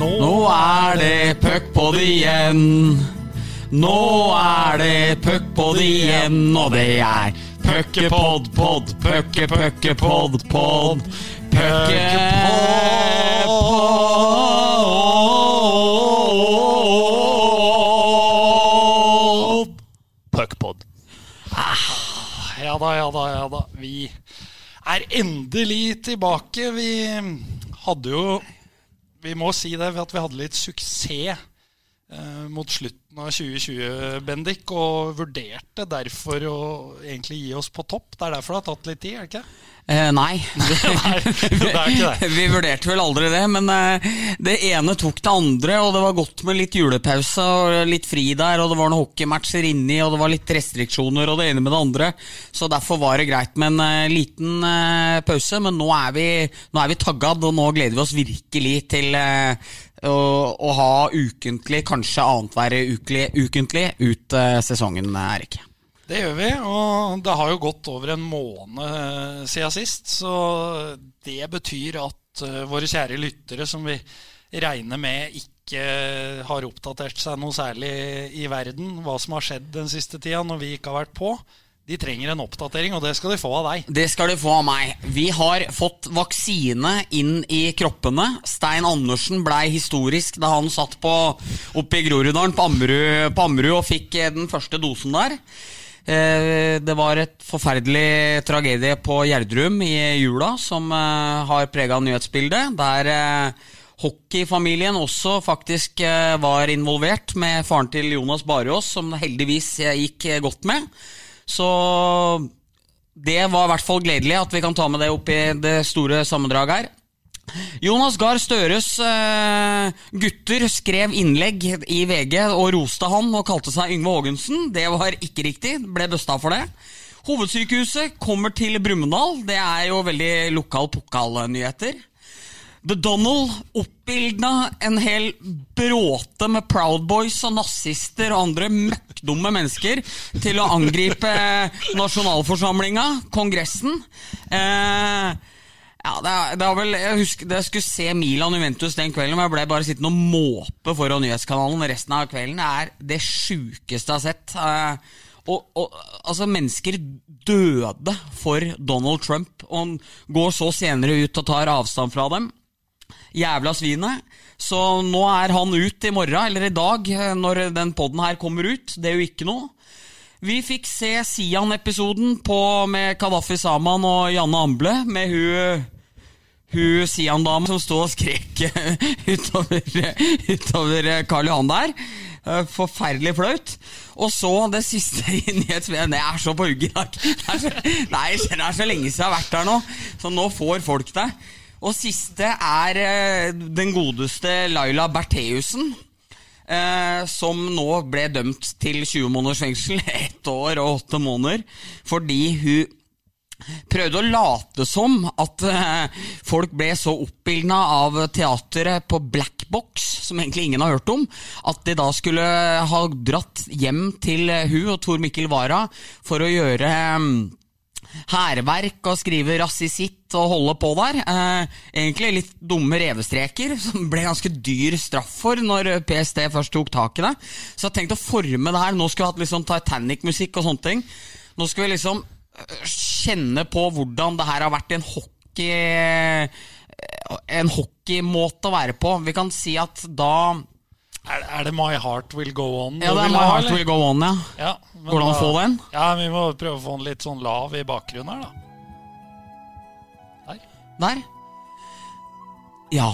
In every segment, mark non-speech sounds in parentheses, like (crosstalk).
Nå er det puckpod igjen. Nå er det puckpod igjen, og det er puckepod, pod, pucke, pucke, pod, pod. Puckepod. Puckpod. Ja da, ja da, ja da. Vi er endelig tilbake. Vi hadde jo Vi må si det, at vi hadde litt suksess eh, mot slutten av 2020, Bendik, og vurderte derfor å egentlig gi oss på topp. Det er derfor det har tatt litt tid, er det ikke? Eh, nei. Det. Vi vurderte vel aldri det, men eh, det ene tok det andre, og det var godt med litt julepause og litt fri der, og det var noen hockeymatcher inni, og det var litt restriksjoner og det ene med det andre, så derfor var det greit med en eh, liten eh, pause, men nå er vi, nå er vi taggad, og nå gleder vi oss virkelig til å, ha ukentlig, kanskje annethvert ukentlig, ut eh, sesongen, Erik. Det gjør vi, og det har jo gått over en måned eh, siden sist. Så det betyr at eh, våre kjære lyttere, som vi regner med ikke har oppdatert seg noe særlig i verden, hva som har skjedd den siste tida når vi ikke har vært på, de trenger en oppdatering, og det skal de få av deg. Det skal de få av meg. Vi har fått vaksine inn i kroppene. Stein Andersen blei historisk da han satt på, oppe i Groruddalen på Ammerud, og fikk eh, den første dosen der. Eh, Det var et forferdelig tragedie på Gjerdrum i jula som eh, har prega nyhetsbildet. Der hockeyfamilien også faktisk var involvert med faren til Jonas Barås, som heldigvis gikk godt med. Så det var i hvert fall gledelig at vi kan ta med det opp i det store sammendraget her. Jonas Gahr Støres uh, gutter skrev innlegg i VG og roste han og kalte seg Yngve Haagensen. Det var ikke riktig, ble busta for det. Hovedsykehuset kommer til Brumunddal. Det er jo veldig lokal pokalnyheter. The Donald oppildna en hel bråte med Proud Boys og nazister og andre møkkdumme mennesker til å angripe nasjonalforsamlinga, Kongressen. Eh, ja, det det var vel, Jeg husker jeg skulle se Milan Juventus den kvelden, men jeg ble bare sittende og måpe foran nyhetskanalen resten av kvelden. Det er det sjukeste jeg har sett. Eh, og, og, altså, mennesker døde for Donald Trump, og han går så senere ut og tar avstand fra dem. Jævla svinet. Så nå er han ut i morgen, eller i dag, eh, når den poden her kommer ut. Det er jo ikke noe. Vi fikk se Sian-episoden med Kadafi Saman og Janne Amble, med hun hun Sian-dama som sto og skrek (laughs) utover, utover Karl Johan der. Eh, Forferdelig flaut. Og så det siste (laughs) i nyhetsmediene. Jeg er så på hugget i dag. Det er så lenge siden jeg har vært der nå, så nå får folk det. Og siste er eh, den godeste Laila Bertheussen. Eh, som nå ble dømt til 20 måneders fengsel, (laughs) ett år og åtte måneder, fordi hun prøvde å late som at eh, folk ble så oppildna av teateret på Black Box, som egentlig ingen har hørt om, at de da skulle ha dratt hjem til eh, hun og Tor Mikkel Wara for å gjøre eh, hærverk og skrive rasisitt og holde på der. Eh, egentlig litt dumme revestreker, som ble ganske dyr straff for når PST først tok tak i det. Så jeg tenkte å forme det her. Nå skulle vi hatt sånn Titanic-musikk og sånne ting. Nå skal vi liksom eh, kjenne på hvordan det her har vært en hockey eh, En hockeymåte å være på. Vi kan si at da Er, er det My Heart Will Go On? Ja, det er My ha, Heart eller? Will Go On, ja. Ja, Går det an å få den? Ja, vi må prøve å få den litt sånn lav i bakgrunnen her, da. Der. Der. Ja.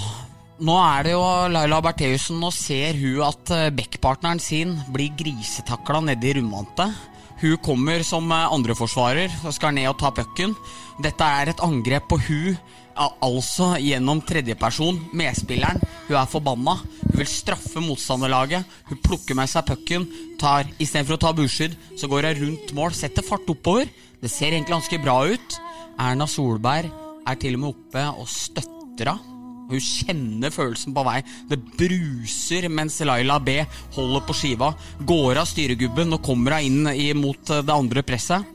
Nå er det jo Laila Bertheussen. Nå ser hun at eh, backpartneren sin blir grisetakla nede i rundvantet. Hun kommer som eh, andreforsvarer og skal ned og ta pucken. Dette er et angrep på hun, altså gjennom tredjeperson, medspilleren. Hun er forbanna. Hun vil straffe motstanderlaget. Hun plukker med seg pucken. tar Istedenfor å ta burskydd, så går hun rundt mål, setter fart oppover. Det ser egentlig ganske bra ut. Erna Solberg er til og med oppe og støtter henne. Hun kjenner følelsen på vei. Det bruser mens Laila B holder på skiva. Går av styregubben og kommer hun inn mot det andre presset.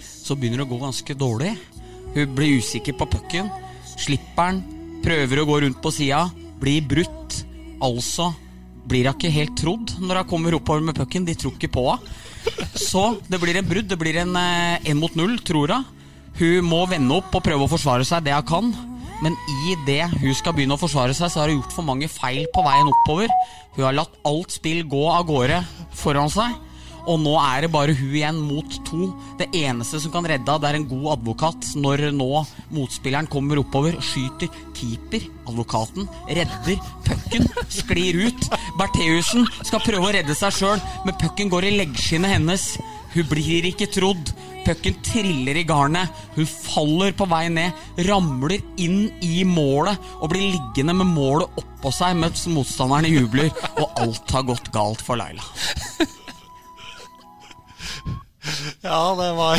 Så begynner det å gå ganske dårlig. Hun blir usikker på pucken. Slipper han, prøver å gå rundt på sida, blir brutt. Altså blir hun ikke helt trodd når hun kommer oppover med pucken. De tror ikke på henne. Så det blir en brudd. Det blir en én mot null, tror hun. Hun må vende opp og prøve å forsvare seg det hun kan. Men i det hun skal begynne å forsvare seg, så har hun gjort for mange feil på veien oppover. Hun har latt alt spill gå av gårde foran seg. Og nå er det bare hun igjen mot to. Det eneste som kan redde henne, det er en god advokat. Når nå motspilleren kommer oppover, skyter keeper, advokaten, redder, pucken sklir ut. Bertheussen skal prøve å redde seg sjøl, men pucken går i leggskinnet hennes. Hun blir ikke trodd. Pucken triller i garnet. Hun faller på vei ned, ramler inn i målet og blir liggende med målet oppå seg mens motstanderne jubler, og alt har gått galt for Laila. Ja, det var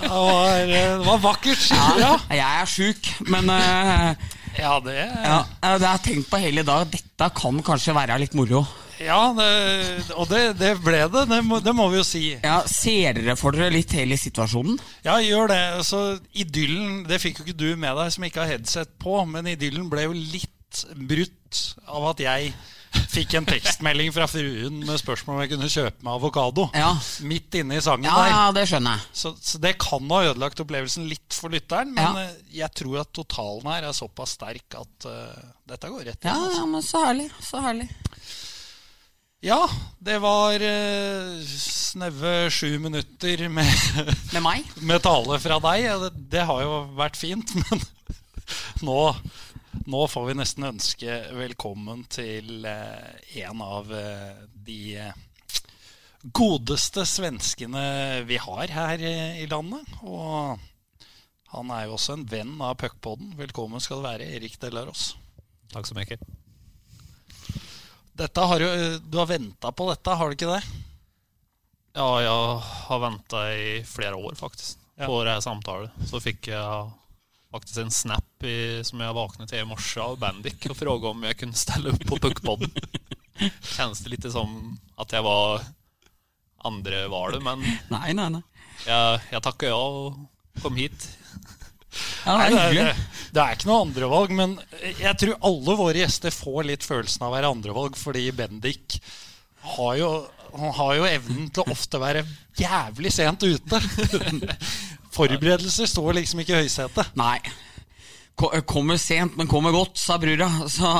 Det var, det var vakkert Ja, Jeg er sjuk, men uh, Ja, det ja, det har tenkt på hele dag. Dette kan kanskje være litt moro. Ja, det, og det, det ble det. Det må, det må vi jo si. Ja, Ser dere for dere litt hele situasjonen? Ja, gjør det. Så idyllen Det fikk jo ikke du med deg som ikke har headset på, men idyllen ble jo litt brutt av at jeg fikk en tekstmelding fra fruen med spørsmål om jeg kunne kjøpe meg avokado. Ja. Midt inne i sangen Ja, der. ja, det skjønner jeg. Så, så det kan ha ødelagt opplevelsen litt for lytteren, men Ja. eh, jeg tror at totalen her er såpass sterk at uh, dette går rett Ja, inn. altså. ja, men så herlig. Så herlig. Ja, det var uh, snaue sju minutter med, (laughs) Med (laughs) med tale fra deg. Det, det har jo vært fint, (laughs) men nå, nå får vi nesten ønske velkommen til eh, en av eh, de eh, godeste svenskene vi har her i landet. Og han er jo også en venn av Puckpodden. Velkommen skal du være, Erik Delaros. Takk så mye. Dette har jo, du har venta på dette, har du ikke det? Ja, jeg har venta i flere år faktisk, Ja. på det samtalen. Så fikk jag faktiskt en snap i, som jag vaknade till i morse av Bendik och frågade om jag kunde ställa upp på Puckpodden. (laughs) Känns det lite som att jag var andra valet, men Nei, nei, nei. jag, jag tackade ja och kom hit. Ja, det Nei, er det, er, det er ikke noe andrevalg, men jeg tror alle våre gjester får litt følelsen av å være andrevalg, fordi Bendik har jo, han har jo evnen til å ofte være jævlig sent ute. (laughs) Forberedelser står liksom ikke i høysetet. Nei. Kommer sent, men kommer godt, sa brura. Så,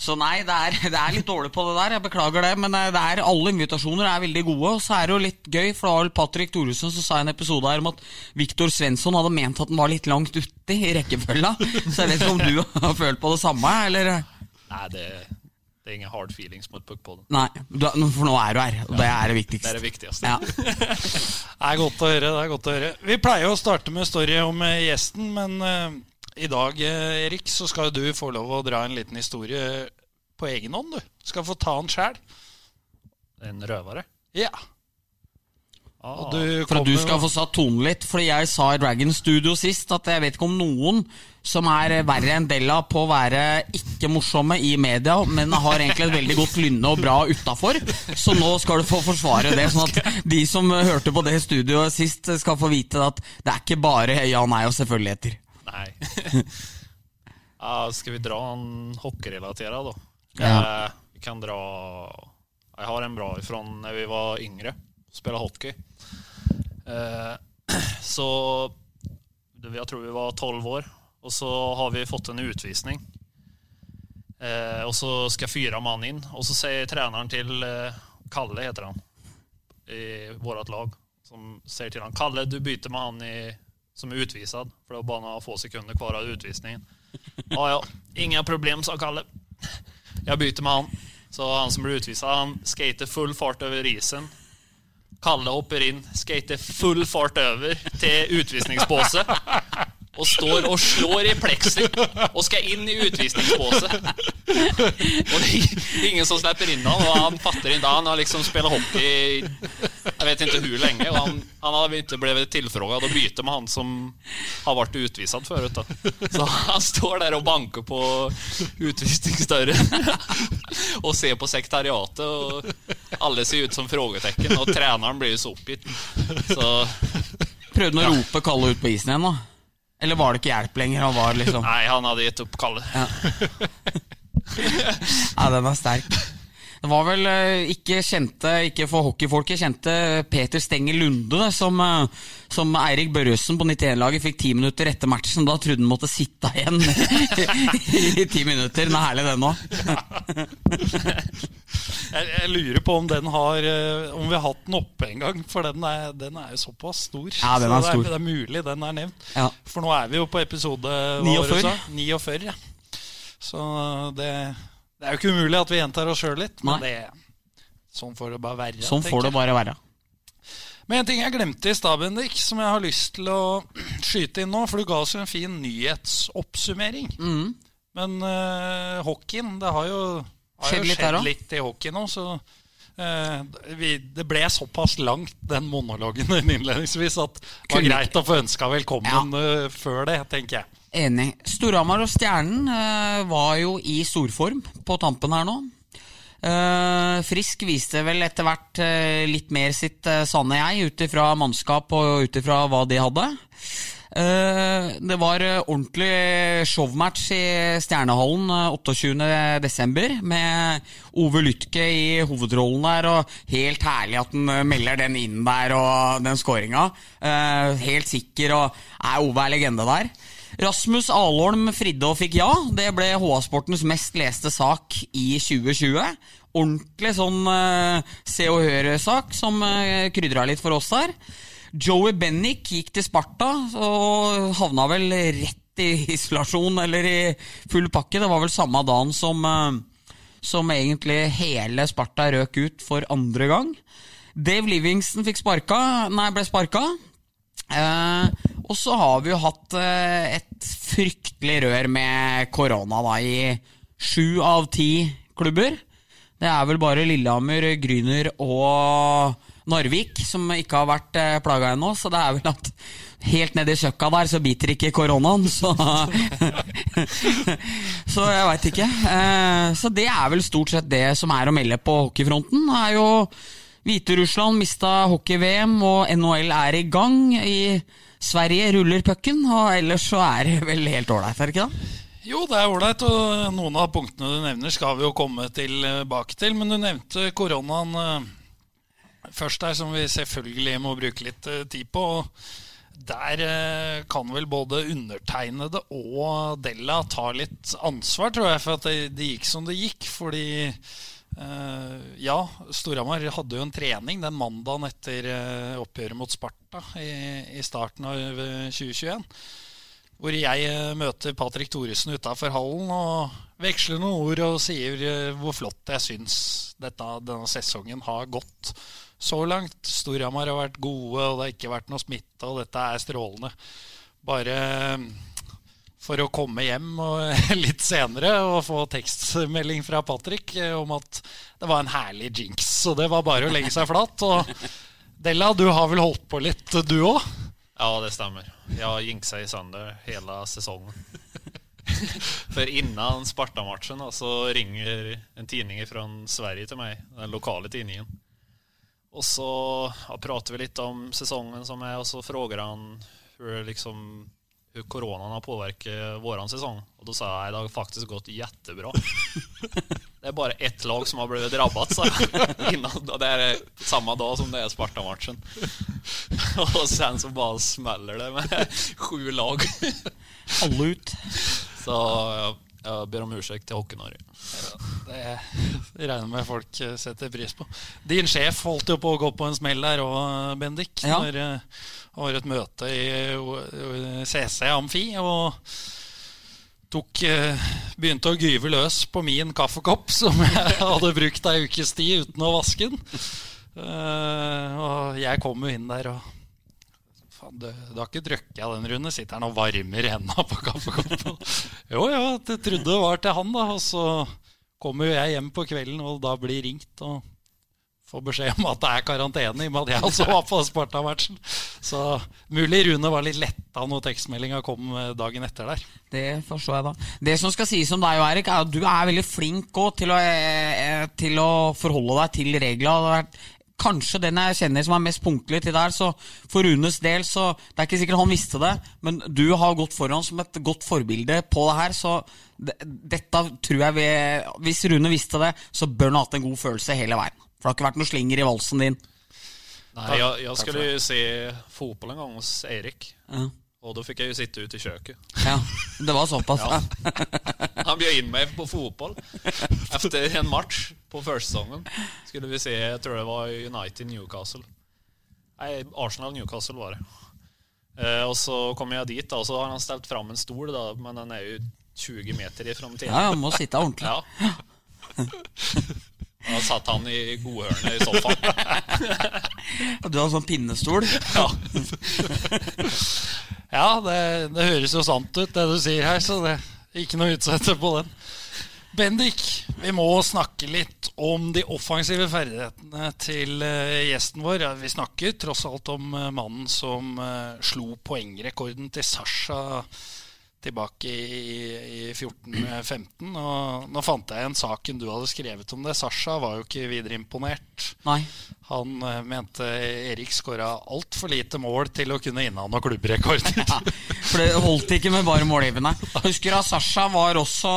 så nei, det er, det er litt dårlig på det der. Jeg beklager det. Men det er, alle invitasjoner er veldig gode. Og så er det jo litt gøy, for det var vel Patrick Thoresen som sa i en episode her om at Viktor Svensson hadde ment at den var litt langt ute i rekkefølga. Så jeg vet ikke om du (laughs) har følt på det samme, eller? Nei, det, det er ingen hard feelings mot Puckpodden. Nei, for nå er du her, og det er det viktigste. Det er det viktigste. Ja. (laughs) Det er godt å høre. det er godt å høre. Vi pleier å starte med story om eh, gjesten, men uh, i dag, eh, Erik, så skal du få lov å dra en liten historie på egen hånd, du. Skal få ta den sjæl. En røvere? Ja. Ah, Og du For at du skal få satt tonen litt. Fordi jeg sa i Dragon Studio sist at jeg vet ikke om noen som er verre enn Della på å være ikke morsomme i media, men har egentlig et veldig godt lynne og bra utafor. Så nå skal du få forsvare det, sånn at de som hørte på det studioet sist, skal få vite at det er ikke bare ja, nei og selvfølgeligheter. Nei. (laughs) ja, skal vi dra en hockeyrelatert, da? Ja. Eh, vi kan dra... Jeg har en bra ifrån da vi var yngre. spilte hockey. Eh, (clears throat) så jeg tror vi var 12 år. Och så har vi fått en utvisning. Eh, og så ska fyra man inn. Og så sier treneren til eh, Kalle, heter han, i vårt lag. Som sier til han Kalle du byter med han i, som er utvisad. for det var bare noen få sekunder kvar av utvisningen. Ja, ja, inga problem, sa Kalle. Jeg byter med han. Så han som blir utvisad, han skater full fart over isen. Kalle hopper inn, skater full fart over til utvisningsbåset. Och står og slår i plexi og skal inn i utvisningsbåset. Og det er ingen som slipper inn han, og han fatter inn da Han har liksom spilt hockey jeg vet ikke hvor lenge, og han, han har inte blivit tilfråget å bytte med han som har vært utvist før. Da. Så han står der og banker på utvisningsdörren og ser på sekretariatet og alle ser ut som frågetekken, og treneren blir jo så oppgitt. Så Prøvde han å rope Kalle ut på isen igjen, da? Eller var det ikke hjelp lenger? Han var liksom Nei, han hadde gitt opp kallet. Ja, (laughs) den er sterk. Det var vel eh, ikke kjente, ikke for hockeyfolket, kjente Peter Stenger Lunde det, som, eh, som Eirik Børresen på 91-laget fikk ti minutter etter matchen. Da trodde han måtte sitte igjen (laughs) i ti minutter. Den er herlig, den òg. (laughs) Jeg, lurer på om den har eh, Om vi har hatt den oppe en gang, for den er, den er jo såpass stor. Ja, den er så stor. Det, er, det er mulig den er nevnt. Ja. For nå er vi jo på episode hva var det 49. 49. Ja. Så det, det er jo ikke umulig at vi gjentar oss sjøl litt, men det, sånn får det bare være. Sånn får det bare være. Men en ting jeg glemte i stad, Bendik, som jeg har lyst til å (clears throat) skyte inn nå. For du ga oss en fin nyhetsoppsummering. Mm. Men uh, hockeyen, det har jo, har Skjedd jo litt skjedd litt i hockey nå, så eh, vi, det ble såpass langt, den monologen din (laughs) innledningsvis, at det var greit å få ønska velkommen eh, før det, tenker jeg. Enig. Storhamar og Stjernen eh, var jo i storform på tampen her nå. Eh, Frisk viste vel etter hvert eh, litt mer sitt eh, sanne jeg, ut ifra mannskap og ut ifra hva de hadde. Eh, det var eh, ordentlig showmatch i Stjernehallen eh, 28.12. med Ove Lytke i hovedrollen der, og helt herlig at han melder den inn der og den scoringa. Eh, helt sikker, og Ove er legende der. Rasmus Alholm fridde og fikk ja. Det ble HA-sportens mest leste sak i 2020. Ordentlig sånn uh, Se og Hør-sak som uh, krydra litt for oss der. Joey Bennick gikk til Sparta og havna vel rett i isolasjon eller i full pakke. Det var vel samme dagen som, eh, som egentlig hele Sparta røk ut for andre gang. Dave Livingston fikk sparka, nei, ble sparka. Eh, og så har vi jo hatt eh, et fryktelig rør med korona da, i sju av ti klubber. Det er vel bare Lillehammer, Gryner og Narvik som ikke har vært eh, plaga ennå. Så det er vel at helt nedi søkka der så biter ikke koronaen, så (laughs) Så jeg veit ikke. Eh, så det er vel stort sett det som er å melde på hockeyfronten. Det er jo Hviterussland mista hockey-VM, og NHL er i gang. I Sverige ruller pucken, og ellers så er det vel helt ålreit, er det ikke det? Jo, det er ålreit, og noen av punktene du nevner, skal vi jo komme tilbake til. Men du nevnte koronaen eh, først der, som vi selvfølgelig må bruke litt eh, tid på. og Der eh, kan vel både undertegnede og Della ta litt ansvar, tror jeg, for at det, gikk som det gikk. Fordi eh, ja, Storhamar hadde jo en trening den mandagen etter eh, oppgjøret mot Sparta i, i starten av eh, 2021 hvor jeg eh, møter Patrick Thoresen utafor hallen og veksler noen ord og sier eh, hvor flott jeg syns dette, denne sesongen har gått så langt. Storhamar har vært gode, og det har ikke vært noe smitte, og dette er strålende. Bare eh, for å komme hjem (laughs) litt senere og få tekstmelding fra Patrick eh, om at det var en herlig jinx. Så det var bare å legge seg flat. Og Della, du har vel holdt på litt, du òg? Ja, det stemmer. Jeg har jinxa i søndag hele sesongen. (laughs) For innan Sparta-matchen så ringer en tidning fra Sverige til meg, den lokale tidningen. Og så ja, prater vi litt om sesongen som er, og så spør han hvordan liksom, hur coronan har påvirket vår sesong. Og da sa jeg at det har faktisk gått jättebra. (laughs) Det er bare ett lag som har blitt drabbet, sa jeg. (laughs) Det er samme dag som det er Sparta-matchen. (laughs) og sen så bare smeller det med sju lag. Alle ut. Så jag ber om ursäkt til Hockey-Norge. Det det regner med folk setter pris på. Din sjef holdt jo på å gå på en smell der òg, Bendik. Ja. Når det var et møte i CC Amfi og tok, eh, begynte å gyve løs på min kaffekopp, (laughs) som jeg hadde brukt ei ukes tid uten å vaske den. Eh, og jeg kom jo inn der og Faen, du, du har ikke drukket av den, Rune? Sitter han og varmer hendene på kaffekoppen? (laughs) jo, jo, jeg trodde det var til han, da. Og så kommer jo jeg hjem på kvelden og da blir ringt og får beskjed om at det er karantene, i og med at jeg også var på Sparta-matchen. Så mulig Rune var litt letta når tekstmeldinga kom eh, dagen etter der. Det forstår jeg, da. Det som skal sies om deg, Erik, er at du er veldig flink til å, eh, til å forholde deg til reglene. Kanskje den jeg kjenner som er mest punktlig til der. Så for Runes del, så Det er ikke sikkert han visste det, men du har gått foran som et godt forbilde på det her. Så dette tror jeg vi Hvis Rune visste det, så bør han ha hatt en god følelse hele veien. For det har ikke vært noe slinger i valsen din. Nei, jeg, jeg skulle ju se fotball en gang hos Erik. Ja. Och da fikk jeg jo sitte ute i kjøkkenet. Ja, det var såpass. Ja. Han bjød inn meg på fotball efter en match på försäsongen. Skulle vi se, jeg tror det var United Newcastle. Nei, Arsenal Newcastle var det. Eh, og så kommer jeg dit Og så har han stelt fram en stol da, men den er jo 20 meter ifrån Ja, han må sitte ordentlig. Ja. (laughs) Da satt han i godhørnet i sofaen. (laughs) Og Du har sånn pinnestol. Ja. Ja, det, det høres jo sant ut, det du sier her, så det er ikke noe å utsette på den. Bendik, vi må snakke litt om de offensive ferdighetene til eh, gjesten vår. Vi snakker tross alt om eh, mannen som eh, slo poengrekorden til Sasha tilbake i, i 14-15. Og nå fant jeg en saken du hadde skrevet om det. Sasha var jo ikke videre imponert. Nei. Han eh, mente Erik skåra altfor lite mål til å kunne inneha noen klubbrekorder. (laughs) Ja, for det holdt ikke med bare målgivende. Husker at Sasha var også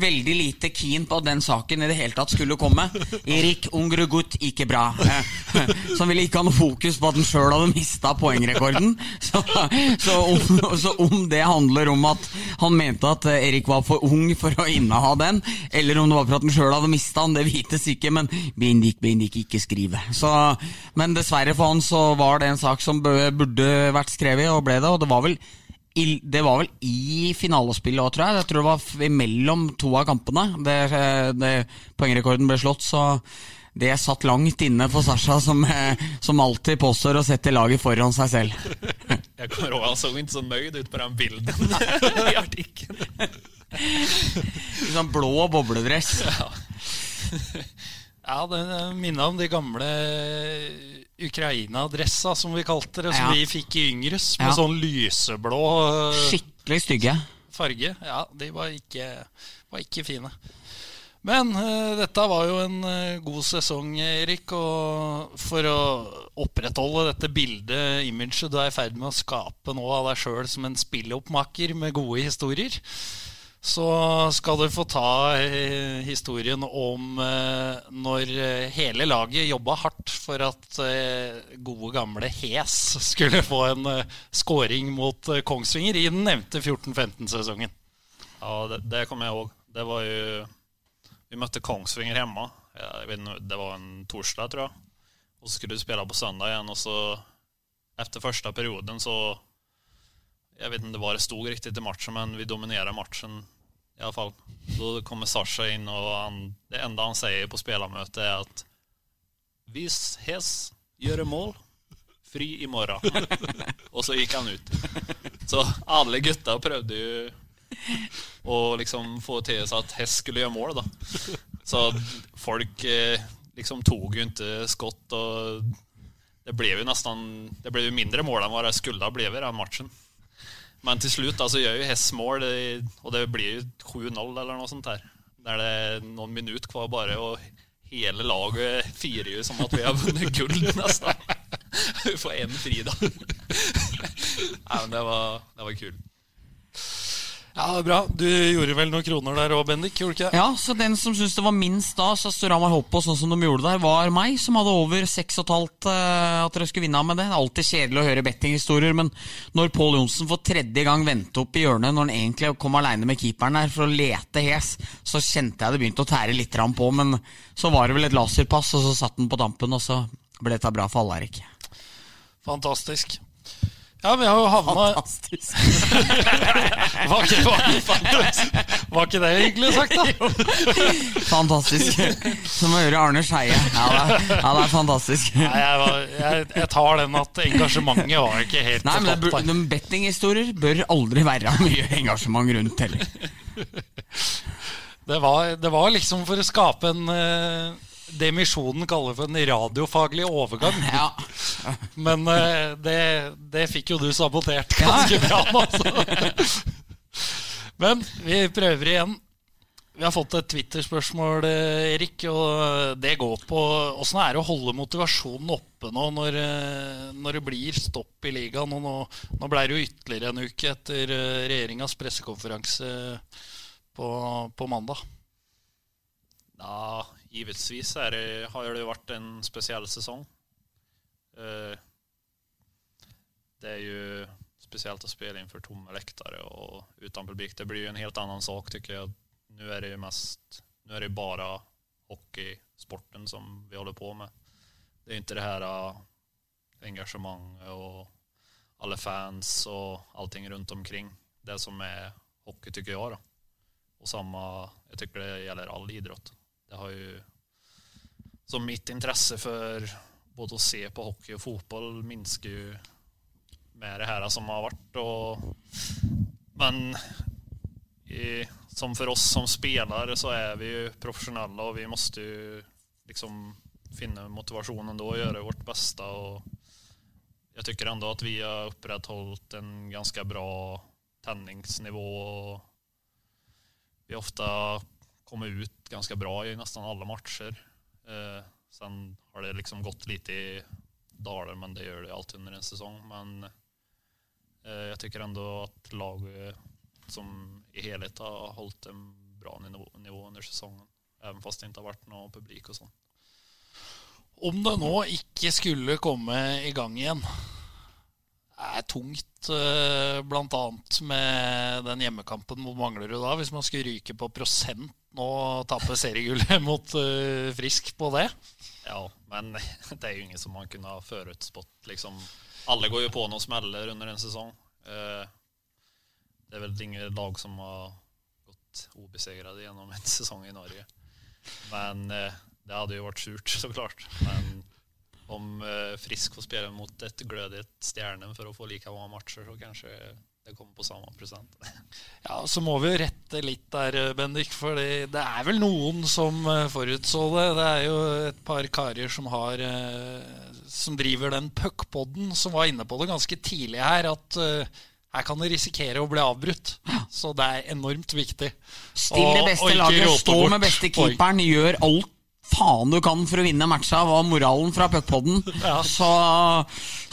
veldig lite keen på at den saken i det hele tatt skulle komme. Erik Ungregut ikke bra. (laughs) Så han ville ikke ha noe fokus på at han sjøl hadde mista poengrekorden. Så, så, om, så om det handler om at han mente at Erik var for ung for å inneha den, eller om det var for at han sjøl hadde mista den, det vites ikke. Men Bindik Bindik ikke skrive. Så, men dessverre for han så var det en sak som burde vært skrevet, og ble det. Og det var vel i, det var vel i finalespillet òg, tror jeg. Jeg tror det var mellom to av kampene det, det poengrekorden ble slått. Så det satt langt inne for Sasha, som, eh, som alltid påstår å sette laget foran seg selv. (laughs) Jag kommer også, så ikke inte så nøyd ut på den bilden (laughs) i artikkelen. Sånn blå bobledress. Ja, det minner om de gamle Ukraina-dressa, som vi kalte det, som Ja. vi fikk i Yngres, med Ja. sånn lyseblå eh, Skikkelig stygge. farge. Ja, de var ikke, var ikke fine. Men uh, dette var jo en uh, god sesong, Erik. Og for å opprettholde dette bildet, imaget du er i ferd med å skape nå av deg sjøl som en spilloppmaker med gode historier, så skal du få ta uh, historien om når hele laget jobba hardt for at gode, gamle Hes skulle få en scoring mot Kongsvinger i den nevnte 14-15-sesongen. Ja, det, det kommer jeg ihåg. Det var ju... Vi møtte Kongsvinger hjemme. Det var en torsdag tror jeg. Og så skulle vi spille på søndag igjen, og så efter første perioden så Jeg vet ikke om det stod riktig i matchen men vi dominerer matchen i alle fall. Då kommer Sasha inn, og han, det enda han sier på spillermøtet, er at Hvis Hes gjør mål, fri i morgen. (laughs) og så gikk han ut. Så alle gutta prøvde ju (laughs) och liksom få til seg at Hest skulle gjøre mål da. Så folk eh, liksom tok jo ikke skott og det ble jo nesten det ble jo mindre mål enn hva det skulle ha blivit Enn matchen. Men til slutt da så gjør jo Hess mål og det blir jo 7-0 eller noe sånt her. Der det er noen minutter hver bare, og hele laget firer jo som at vi har vunnet guld (laughs) nesten. Vi får én fridag. (laughs) Nei, men det var, det var kul. Ja, det er bra. Du gjorde vel noen kroner der òg, Bendik? gjorde ikke? Ja, så den som syntes det var minst da, så Storhamar Hopp på sånn som de gjorde der, var meg, som hadde over 6,5 uh, at dere skulle vinne med det. Det er alltid kjedelig å høre bettinghistorier, men når Pål Johnsen for tredje gang vendte opp i hjørnet når han egentlig kom aleine med keeperen der for å lete hes, så kjente jeg det begynte å tære litt på, men så var det vel et laserpass, og så satt den på dampen, og så ble dette bra for alle, Erik. Fantastisk. Ja, vi har jo havna Fantastisk. (laughs) var, ikke, var, var ikke det hyggelig sagt, da? (laughs) Fantastisk. Som å høre Arne Skeie. Ja, ja, det er fantastisk. Nei, jeg, var, jeg, jeg tar den at engasjementet var ikke helt Nei, men det, de bettinghistorier bør aldri være mye engasjement rundt heller. Det var, det var liksom for å skape en eh, det misjonen kaller for en radiofaglig overgang. (laughs) Ja. Men uh, det, det fikk jo du sabotert ganske bra nå. Så. Men vi prøver igjen. Vi har fått et Twitter-spørsmål, eh, Erik. og Det går på åssen er det å holde motivasjonen oppe nå når, eh, når det blir stopp i ligaen. Nå, nå ble det jo ytterligere en uke etter eh, regjeringas pressekonferanse på, på mandag. Ja, givetvis det, har det vært en spesiell sesong. Eh, Det er jo spesielt å spille inför tomme lektere og uten publik. Det blir jo en helt annen sak tycker jeg. Nu er det jo mest, nu er det bare hockeysporten som vi holder på med. Det er ikke det her engasjementet og alle fans og allting rundt omkring. Det som er hockey tycker jeg. da. Og samme Jeg tycker det gjelder all idrott. Det har ju, så mitt intresse för både att se på hockey och fotboll minskar ju med det här som har varit. Och, men i, som för oss som spelare så är vi ju professionella och vi måste ju liksom finna motivationen då och göra vårt bästa. Och jag tycker ändå att vi har upprätthållit en ganska bra tändningsnivå. Vi vi ofta kommer ut ganska bra i nästan alla matcher. Eh, sen har det liksom gått lite i dalar, men det gör det alltid under en säsong. Men eh, jag tycker ändå att laget som i helhet har hållit en bra nivå, nivå under säsongen. Även fast det inte har varit någon publik och sånt. Om det nå ikke skulle komme i gang igjen, er tungt eh, bl.a. med den hjemmekampen mot Manglerud da, hvis man skulle ryke på prosent nå tape seriegullet (laughs) mot uh, Frisk på det. Ja, men (laughs) det er jo ingen som man kunne ha förutspått. Liksom, Alle går jo på noen smeller under en sesong. Uh, Det er vel ingen lag som har gått obesegrade gjennom en (laughs) sesong i Norge. Men uh, det hadde jo vært surt såklart. Men om Frisk får spille mot et glødig stjerne for å få like mange matcher så kanske det kommer på samme prosent. (laughs) Ja, Så må vi jo rette litt der, eh, Bendik. For det er vel noen som eh, forutså det. Det er jo et par karer som har eh, Som driver den puckpodden, som var inne på det ganske tidlig her. At her kan det risikere å bli avbrutt. Så det er enormt viktig. Still det Og- og beste laget, stå bort med beste keeperen, gjør alt faen du kan for å vinne matcha, var moralen fra puckpodden. Ja. Så,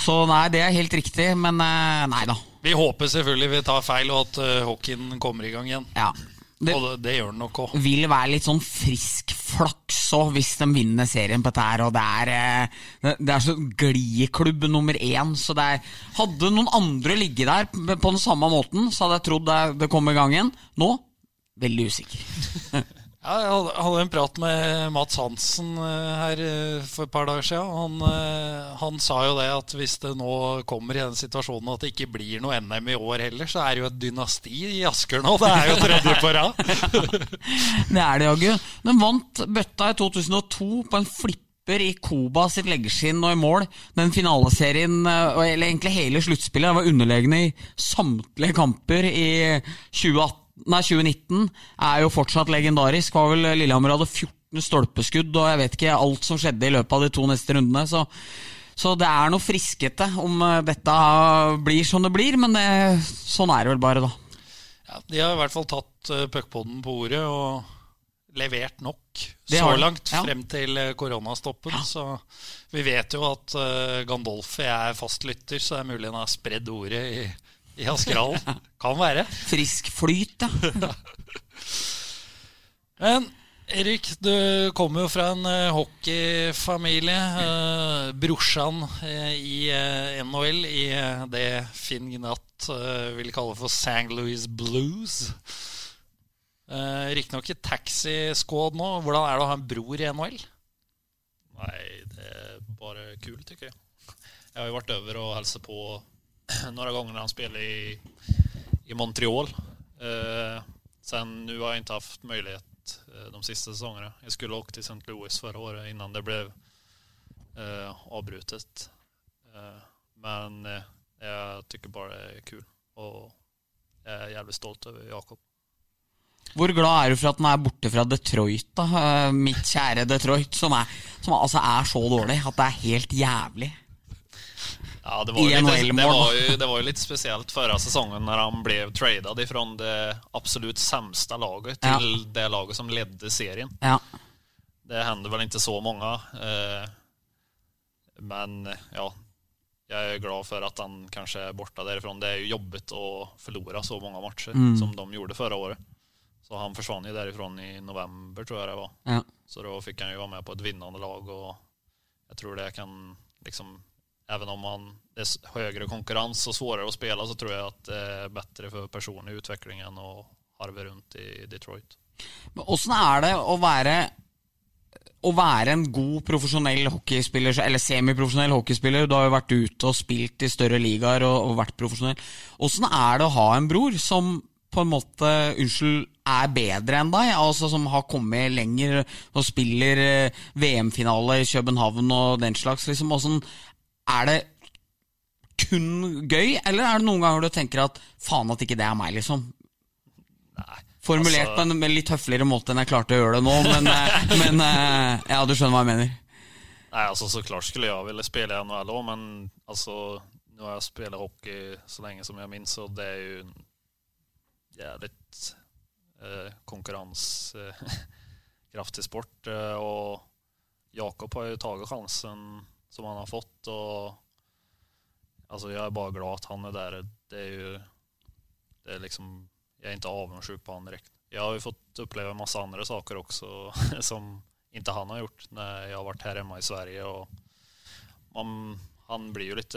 så nei, det er helt riktig, men nei da. Vi håper selvfølgelig vi tar feil, og at eh, hockeyen kommer i gang igjen. Ja. Det Og det, det gjør den nok òg. vil være litt sånn frisk flaks òg, hvis de vinner serien på dette her. Og det er, eh, det, er så gliklubb nummer én, så det er Hadde noen andre ligget der på den samme måten, så hadde jeg trodd det, det kom i gang igjen. Nå veldig usikker. (laughs) Jeg hadde- en prat med Mats Hansen eh, her eh, for et par dager siden. Han, eh, han sa jo det at hvis det nå kommer i den situasjonen at det ikke blir noe NM i år heller, så er det jo et dynasti i Asker nå. Det er jo tredje på rad. (laughs) Det er det, jaggu. Den vant bøtta i 2002 på en flipper i Koba sitt leggeskinn og i mål. Den finaleserien, eller egentlig hele sluttspillet, var underlegne i samtlige kamper i 2018. Nei, 2019 er jo fortsatt legendarisk. Var vel Lillehammer hadde 14 stolpeskudd, og jeg vet ikke alt som skjedde i løpet av de to neste rundene. Så, så det er noe friskete om eh, dette blir som det blir, men det, sånn er det vel bare, da. Ja, de har i hvert fall tatt puckpoden på ordet og levert nok så langt ja. frem til koronastoppen. koronastoppen. Så vi vet jo at Gandolfi er fastlytter, så det er mulig han har spredd ordet i, i Askerhallen. (laughs) kan være. Frisk flyt, ja. (laughs) Men Erik, du kommer jo fra en eh, hockeyfamilie. Uh, brorsan eh, i eh, NHL i eh, det Finn Gnatt eh, vil kalle for St. Louis Blues. Uh, Riktignok i taxi-squad nå. Hvordan er det å ha en bror i NHL? Nei, det er bare kul tykker jeg. Jeg har jo vært over og hilst på (clears throat) några gånger när han spelade i, i Montreal. Eh, sen nu har jag inte haft möjlighet eh, de sista säsongerna. Jag skulle åkt till St. Louis förra året innan det blev eh, avbrutet. Eh, men eh, jag tycker bara det är kul och jag är jävligt stolt över Jakob. Hvor glad er du for at den er borte fra Detroit, da? Eh, Mitt kjære Detroit, som, er, som altså er så dårlig at det er helt jævlig. Ja, det var, litt det, var jo, det var jo litt, spesielt förra sesongen når han ble trada ifrån det absolut sämsta laget Ja. det laget som ledde serien. Ja. Det hender vel ikke så mange. Eh, men ja, jeg er glad for at han kanskje er borta derfra. Det er jo jobbet å forlore så mange matcher Mm. som de gjorde forrige året. Så han forsvant jo derifra i november tror jeg det var. Ja. Så da fikk han jo være med på et vinnende lag og jeg tror det kan liksom Även om man, det är høyere konkurrens och svårare att spela så tror jag att det är bättre för personlig utvikling enn å harve rundt i Detroit. Men Åssen er det å være å være en god profesjonell hockeyspiller, eller semiprofesjonell hockeyspiller, du har jo vært ute og spilt i større ligaer og, og vært profesjonell. Åssen er det å ha en bror som på en måte, unnskyld, er bedre enn deg? Altså Som har kommet lenger og spiller eh, VM-finale i København og den slags. liksom, Åssen Er det kun gøy, eller er det noen ganger du tenker at faen at ikke det er meg, liksom? Nei. Formulert Altså- på en litt høfligere måte enn jeg klarte å gjøre det nå, men, (laughs) eh, men eh, ja, du skjønner hva jeg mener. Nei, altså Så klart skulle jeg ville spille NHL òg, men altså Nå har jeg spilt hockey så lenge som jeg minns og det er jo en jävligt eh, konkurrenskraftig sport eh, och Jakob har jo tagit chansen som han har fått Og altså, jeg er bare glad at han er der. Det er jo det er liksom, Jeg er ikke avundsjuk på han direkte. Jeg har jo fått oppleve masse andre saker også (laughs) som ikke han har gjort når jeg har vært her hjemme i Sverige. og man, han blir jo litt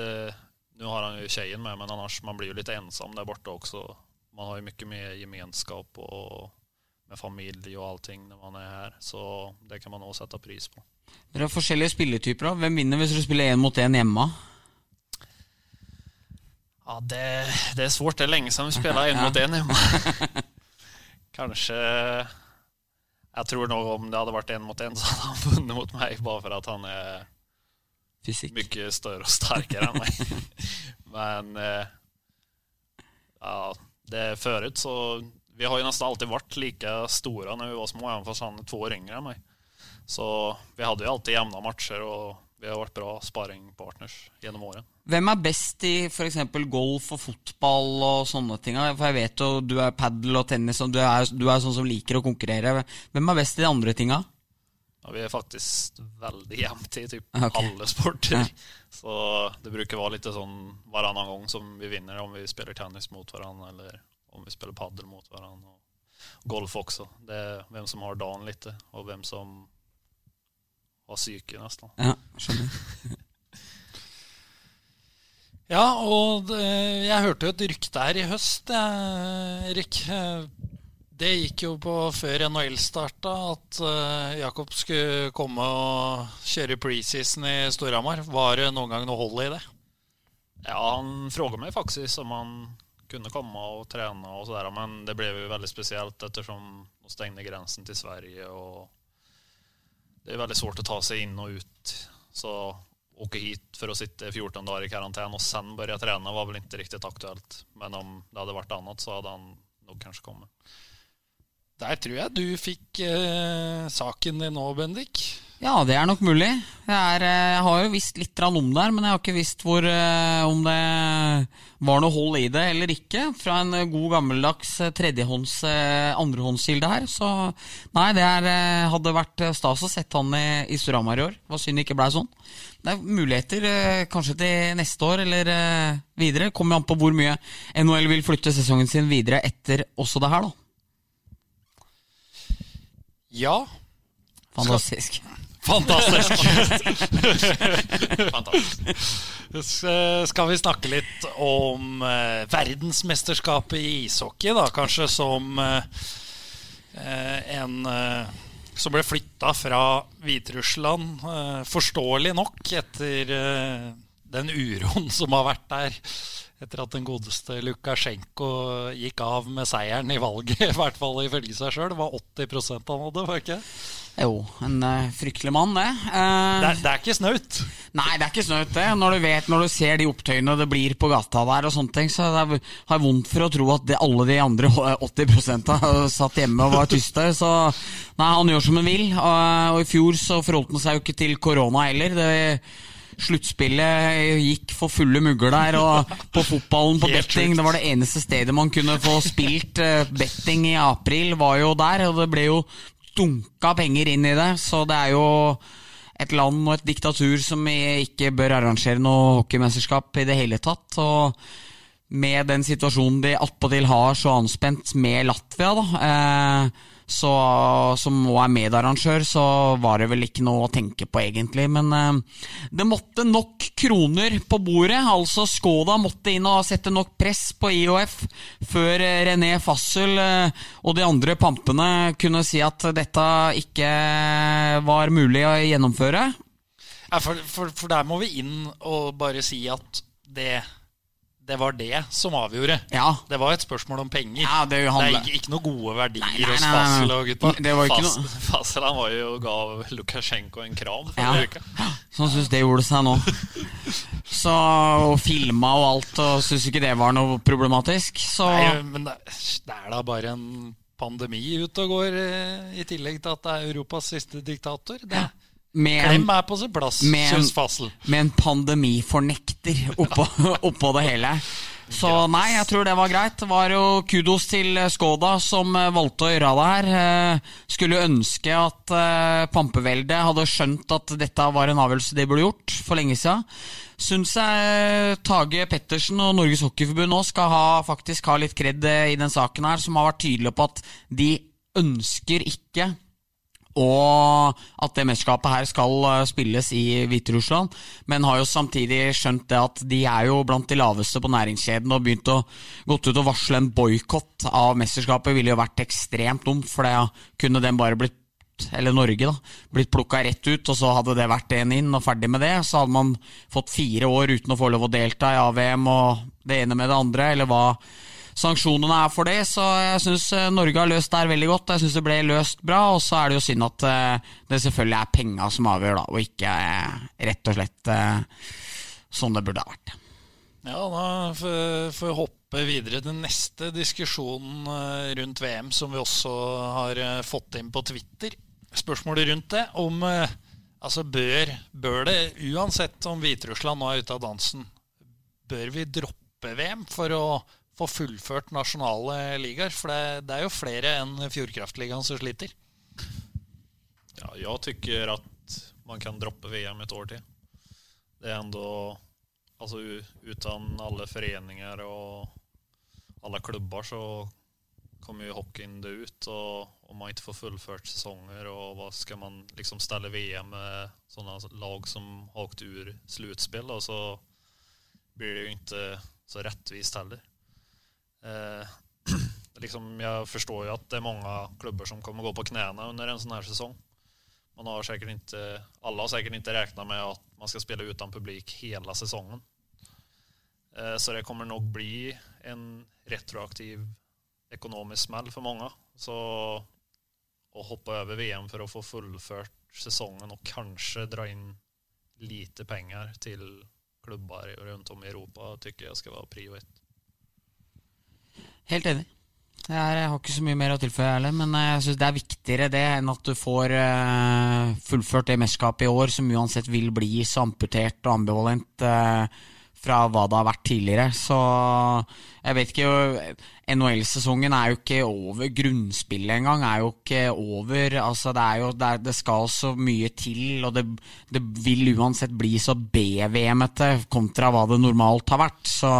Nå har han jo kjeien med men annars man blir jo litt ensom der borte også. Man har jo mye mer gemenskap och med familie og allting når man er her. Så det kan man òg sette pris på. Dere har forskjellige spilletyper. Hvem vinner hvis dere spiller én mot én hjemme? Ja, det, det er svårt. Det er lenge siden vi spilte én mot én hjemme. (laughs) Kanskje Jeg tror nå om det hadde vært én mot én, så hadde han vunnet mot meg, bare for at han er Fysikk. mye større og sterkere enn meg. (laughs) Men eh, ja, det förut så vi har ju nästan alltid varit lika stora när vi var små även fast han är två år yngre än mig. Så vi hade ju alltid jämna matcher och vi har vært bra sparringpartners gjennom året. Hvem er best i f.eks. golf og fotball og sånne ting? For jeg vet jo du er padel og tennis, og du er, du er sånn som liker å konkurrere. Hvem er best i de andre tinga? Ja, vi er faktisk veldig jevnt i typ (laughs) okay. alle sporter. Ja. Så det bruker å være litt sånn hver annen gang som vi vinner om vi spiller tennis mot hverandre eller om vi spiller paddel mot hverandre. Og golf också. Det er hvem som har dagen litt, og hvem som har psyke nesten. Ja, skjønner. (laughs) Ja, og det, jeg hørte jo et rykte her i høst, Erik. Eh, Det gikk jo på før NHL starta, at eh, Jakob skulle komme og kjøre preseason i Storhamar. Var det noen gang noe hold i det? Ja, han spurte meg faktisk om han kunde og trene og så sådär. Men det ble jo veldig spesielt ettersom de stängde grensen til Sverige og det er veldig svårt å ta seg inn og ut. Så åke hit for å sitte 14 dager i karantene og sen börja trene, var vel ikke riktig aktuelt. Men om det hadde vært annet, så hadde han nok kanskje kommet. Der tror jeg du fikk eh, saken din nå, Bendik. Ja, det er nok mulig. Jeg, er, eh, jeg har jo visst litt om det her, men jeg har ikke visst hvor, eh, om det var noe hold i det eller ikke. Fra en eh, god gammeldags eh, tredjehånds, eh, andrehåndskilde her. Så nei, det er, hadde vært stas å sette han i, i Storhamar i år. Det var synd det ikke blei sånn. Det er muligheter kanskje til neste år eller videre. Kommer an på hvor mye NHL vil flytte sesongen sin videre etter også det her, da. Ja. Fantastisk. Fantastisk. Fantastisk. Skal vi snakke litt om eh, verdensmesterskapet i ishockey, da? Kanskje som eh, eh, en eh, som ble flytta fra Hviterussland, eh, forståelig nok, etter eh, den uroen som har vært der. Etter at den godeste Lukasjenko gikk av med seieren i valget, (laughs) i hvert fall ifølge seg sjøl. Det var 80 han hadde, var det ikke? Jo, en eh, fryktelig mann, det. Eh, Det, er- det er ikke snaut. Nei, det er ikke snaut, det. Når du vet, når du ser de opptøyene det blir på gata der, og sånne ting, så det er, har jeg vondt for å tro at det, alle de andre (laughs) 80 har satt hjemme og var tyste. (laughs) Så nei, han gjør som han vil. Og, og i fjor så forholdt han seg jo ikke til korona heller. Det sluttspillet gikk for fulle mugger der, og på fotballen på betting. Det var det eneste stedet man kunne få spilt eh, betting i april, var jo der. Og det ble jo dunka penger inn i det, så det er jo et land og et diktatur som ikke bør arrangere noe hockeymesterskap i det hele tatt. og med den situasjonen de attpåtil har så anspent med Latvia, da, eh, så, som nå er medarrangør, så var det vel ikke noe å tenke på, egentlig. Men eh, det måtte nok kroner på bordet. Altså Skoda måtte inn og sette nok press på IOF før eh, René Fassel eh, og de andre pampene kunne si at dette ikke var mulig å gjennomføre. Ja, for, for, for der må vi inn og bare si at det, det var det som avgjorde. Ja, Det var et spørsmål om penger. Ja, det det er ikke, ikke noen gode verdier Nei, nei, hos nei. Fassel og gutta. Det var jo ikke Fas- noe Fassel han var jo og gav Lukasjenko en kram Ja. forrige uke. Så han syntes det gjorde seg nå. (laughs) Så, og filma og alt, og syns ikke det var noe problematisk. Så Nei, men det, det er da bare en pandemi ute og går, eh, i tillegg til at det er Europas siste diktator. Det, med Klem er på sin plass, syns Fasel. med en pandemifornekter oppå, (laughs) oppå det hele. Så nei, jeg tror det var greit. Det var jo kudos til Skoda som eh, valgte å gjøre det her. Eh, Skulle ønske at eh, Pampeveldet hadde skjønt at dette var en avgjørelse de burde gjort for lenge siden. Syns jeg Tage Pettersen og Norges Hockeyforbund nå skal ha, faktisk ha litt kred eh, i den saken her, som har vært tydelige på at de ønsker ikke og at det mesterskapet her skal eh, spilles i Hviterussland. Men har jo samtidig skjønt det at de er jo blant de laveste på næringskjeden og begynt å gått ut og varsle en boikott av mesterskapet. ville jo vært ekstremt dumt, for da kunne den bare blitt eller Norge, da, blitt plukka rett ut, og så hadde det vært en inn og ferdig med det. Så hadde man fått fire år uten å få lov å delta i AVM og det ene med det andre, eller hva sanksjonene er for det. Så jeg syns Norge har løst det her veldig godt. Jeg syns det ble løst bra, og så er det jo synd at eh, det selvfølgelig er penga som avgjør, da, og ikke eh, rett og slett eh, sånn det burde ha vært. Ja, da får vi hoppe videre til neste diskusjon eh, rundt VM, som vi også har eh, fått inn på Twitter. Spørsmålet rundt det om eh, Altså, bør, bør det, uansett om Hviterussland nå er ute av dansen, bør vi droppe VM for å få fullført nasjonale ligaer? For det, det er jo flere enn Fjordkraftligaen som sliter. Ja, jag tycker att man kan droppe VM ett år till. Det är ändå, alltså uten utan alla föreningar och alla klubbar så kommer ju hockeyn dö ut och om man inte får fullfört säsonger och vad ska man liksom ställa VM med sådana lag som har åkt ur slutspel då, så blir det ju inte så rättvist heller. Eh, (clears throat) liksom, jeg forstår jo at det er mange klubber som kommer gå på knærne under en sånn her sesong. Man har sikkert ikke, alle har sikkert ikke regna med at man skal spille uten publik hele sesongen. Eh, Så det kommer nok bli en retroaktiv ekonomisk smell for mange. Så å hoppe over VM for å få fullført sesongen og kanskje dra inn lite penger til klubber rundt om i Europa syns jeg skal være prio ett. Helt enig. Jeg har ikke så mye mer å tilføye, heller, men eh, jeg synes det er viktigere det enn at du får eh, fullført det mesterskapet i år, som uansett vil bli så amputert og ambivalent eh, fra hva det har vært tidligere. Så jeg vet ikke NHL-sesongen er jo ikke over. Grunnspillet engang er jo ikke over. Altså, det, er jo, det, er, det skal så mye til, og det, det vil uansett bli så B-VM-ete kontra hva det normalt har vært. Så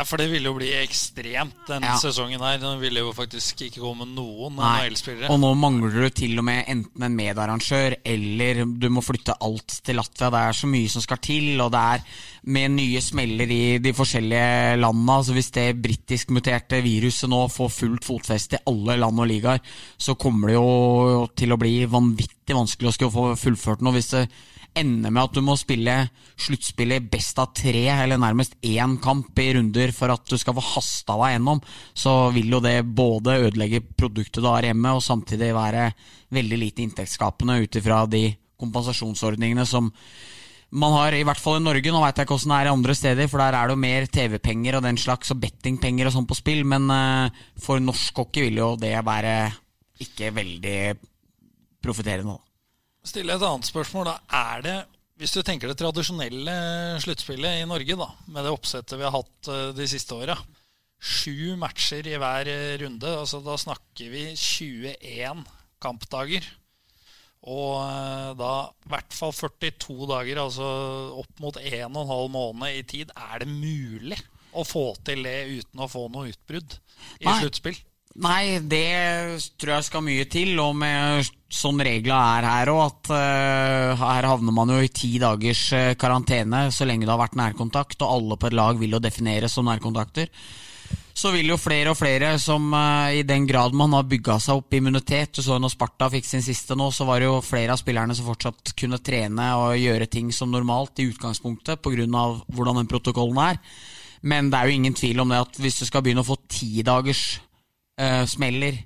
Ja, for det ville jo bli ekstremt denne Ja. sesongen her. Den ville jo faktisk ikke komme noen NHL-spillere. Og nå mangler du til og med enten en medarrangør eller du må flytte alt til Latvia. Det er så mye som skal til, og det er med nye smeller i de forskjellige landene. Altså Hvis det britisk-muterte viruset nå får fullt fotfeste i alle land og ligaer, så kommer det jo til å bli vanvittig vanskelig å skulle få fullført noe. Hvis det ender med at du må spille sluttspillet best av tre, eller nærmest én kamp i runder for at du skal få hasta deg gjennom, så vil jo det både ødelegge produktet du har hjemme, og samtidig være veldig lite inntektsskapende ut ifra de kompensasjonsordningene som man har, i hvert fall i Norge. Nå veit jeg ikke åssen det er i andre steder, for der er det jo mer TV-penger og den slags, og bettingpenger og sånn på spill, men eh, for norsk hockey vil jo det være ikke veldig profitterende. da. Stille et annet spørsmål. da. Er det, hvis du tenker det tradisjonelle sluttspillet i Norge, da, med det oppsettet vi har hatt eh, de siste åra Sju matcher i hver eh, runde. altså Da snakker vi 21 kampdager. Og eh, da i hvert fall 42 dager, altså opp mot 1 12 måned i tid. Er det mulig å få til det uten å få noe utbrudd i sluttspill? Nei, det tror jeg skal mye til. Og med sånn regla er her òg, at uh, her havner man jo i ti dagers uh, karantene så lenge det har vært nærkontakt, og alle på et lag vil jo defineres som nærkontakter. Så vil jo flere og flere som uh, i den grad man har bygga seg opp immunitet Du så når Sparta fikk sin siste nå, så var det jo flere av spillerne som fortsatt kunne trene og gjøre ting som normalt i utgangspunktet pga. hvordan den protokollen er. Men det er jo ingen tvil om det at hvis du skal begynne å få ti dagers eh, smeller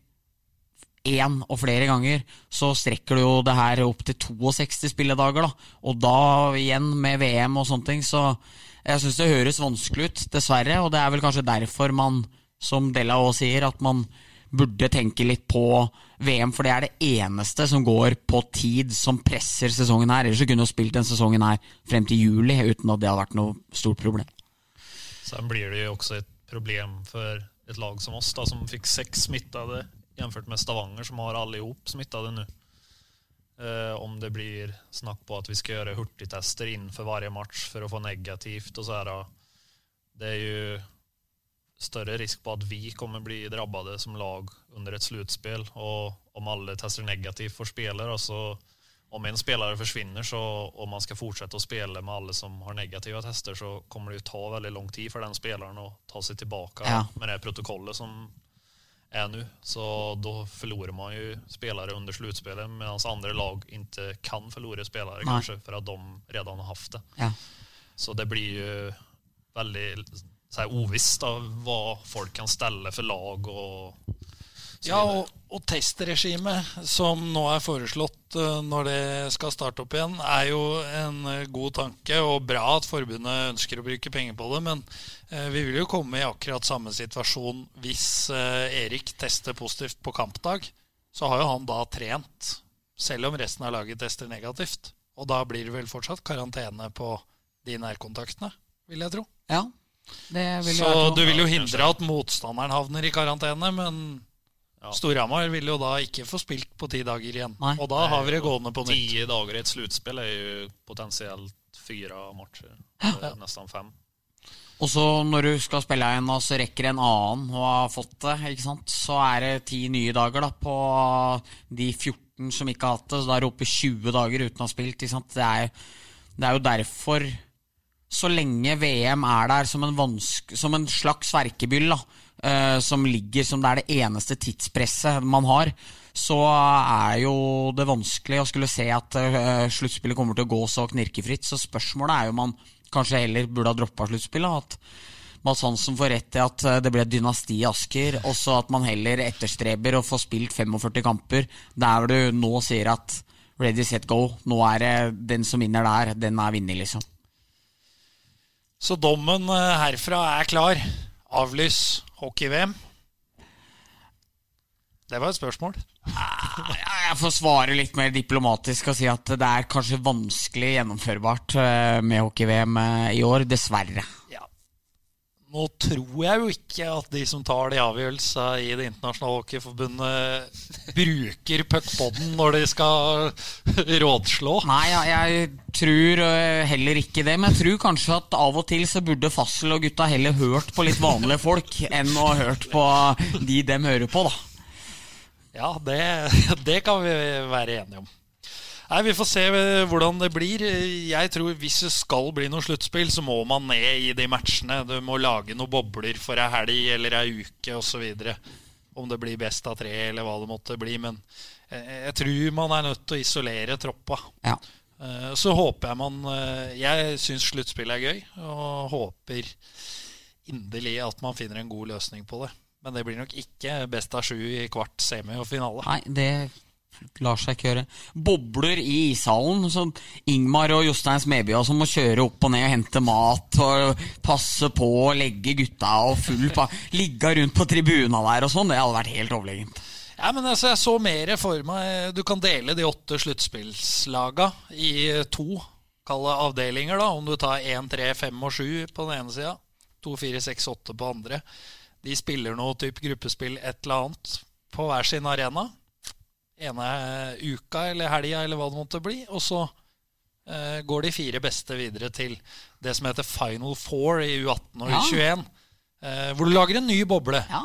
én og flere ganger, så strekker du jo det her opp til 62 spilledager. da. Og da igjen med VM og sånne ting, så jeg syns det høres vanskelig ut, dessverre. Og det er vel kanskje derfor man, som Della òg sier, at man burde tenke litt på VM, for det er det eneste som går på tid, som presser sesongen her. Ellers så kunne du spilt den sesongen her frem til juli uten at det hadde vært noe stort problem. Så blir det jo også et problem för ett lag som oss da, som fikk seks smittade jämfört med Stavanger som har allihop smittade nå. Uh, om det blir snakk på at vi skal gjøre hurtigtester innenfor varje match for å få negativt og så er. Det er jo større risk på at vi kommer bli drabbade som lag under et slutspel Og om alle tester negativt for spillere, så om en spelare försvinner så om man ska fortsätta att spela med alla som har negativa tester så kommer det ju ta väldigt lång tid för den spelaren att ta sig tillbaka Ja. med det protokollet som är nu. Så då förlorar man ju spelare under slutspelet medan andra lag inte kan förlora spelare Nej. kanske för att de redan har haft det. Ja. Så det blir ju väldigt så här, ovisst av vad folk kan ställa för lag och så Ja, og, og testregimet som nå er foreslått eh, når det skal starte opp igjen, er jo en eh, god tanke og bra at forbundet ønsker å bruke penger på det. Men eh, vi vil jo komme i akkurat samme situasjon hvis Erik tester positivt på kampdag. Så har jo han da trent, selv om resten av laget tester negativt. Og da blir det vel fortsatt karantene på de nærkontaktene, vil jeg tro. Ja, det vil jeg Så være du vil jo hindre at motstanderen havner i karantene, men Ja. Storhamar vil jo da ikke få spilt på ti dager igjen. Nei. Og da har vi det gående på nytt. Ti dager i et sluttspill er jo potensielt fire matcher. Ja. Nesten fem. Og så når du skal spille igjen, og så rekker en annen å ha fått det, ikke sant? så er det ti nye dager da, på de 14 som ikke har hatt det. Så da er det oppe i 20 dager uten å ha spilt. Ikke sant? Det, er, det er jo derfor så lenge VM er der som en, vanske, som en slags verkebyll, da, eh, som ligger som det er det eneste tidspresset man har, så er jo det vanskelig å skulle se at eh, sluttspillet kommer til å gå så knirkefritt. Så spørsmålet er jo om man kanskje heller burde ha droppa sluttspillet. At Mads Hansen får rett i at eh, det ble et dynasti i Asker, og så at man heller etterstreber å få spilt 45 kamper der du nå sier at ready, set, go. Nå er det den som vinner der, den er vinner, liksom. Så dommen eh, herfra er klar. Avlys hockey-VM. Det var et spørsmål. Jeg får svare litt mer diplomatisk og si at det er kanskje vanskelig gjennomførbart eh, med hockey-VM eh, i år, dessverre. Nå tror jeg jo ikke at de som tar de avgjørelsene i Det internasjonale hockeyforbundet, bruker puckpodden når de skal rådslå. Nei, jeg, jeg tror eh, heller ikke det, men jeg tror kanskje at av og til så burde Fassel og gutta heller hørt på litt vanlige folk enn å ha hørt på de dem hører på, da. Ja, det, det kan vi være enige om. Nei, Vi får se hvordan det blir. Jeg tror Hvis det skal bli noe sluttspill, så må man ned i de matchene. Du må lage noen bobler for ei helg eller ei uke osv. Om det blir best av tre eller hva det måtte bli. Men eh, jeg tror man er nødt til å isolere troppa. Ja. Eh, Så håper jeg man eh, Jeg syns sluttspill er gøy, og håper inderlig at man finner en god løsning på det. Men det blir nok ikke best av sju i kvart, semi og finale. Nei, det lar seg ikke gjøre. Bobler i ishallen. Så Ingmar og Jostein Smebya som må kjøre opp og ned og hente mat og passe på å legge gutta og full pa Ligge rundt på tribuna der og sånn, det hadde vært helt overlegent. Ja, men altså, Jeg så mer for meg Du kan dele de åtte sluttspillslaga i to. kalle avdelinger, da, om du tar 1, 3, 5 og 7 på den ene sida, 2, 4, 6, 8 på den andre, de spiller noe type gruppespill, et eller annet, på hver sin arena. Ene uka eller helga eller hva det måtte bli. Og så eh, går de fire beste videre til det som heter Final Four i U18 og Ja. U21. Eh, hvor du lager en ny boble. Ja,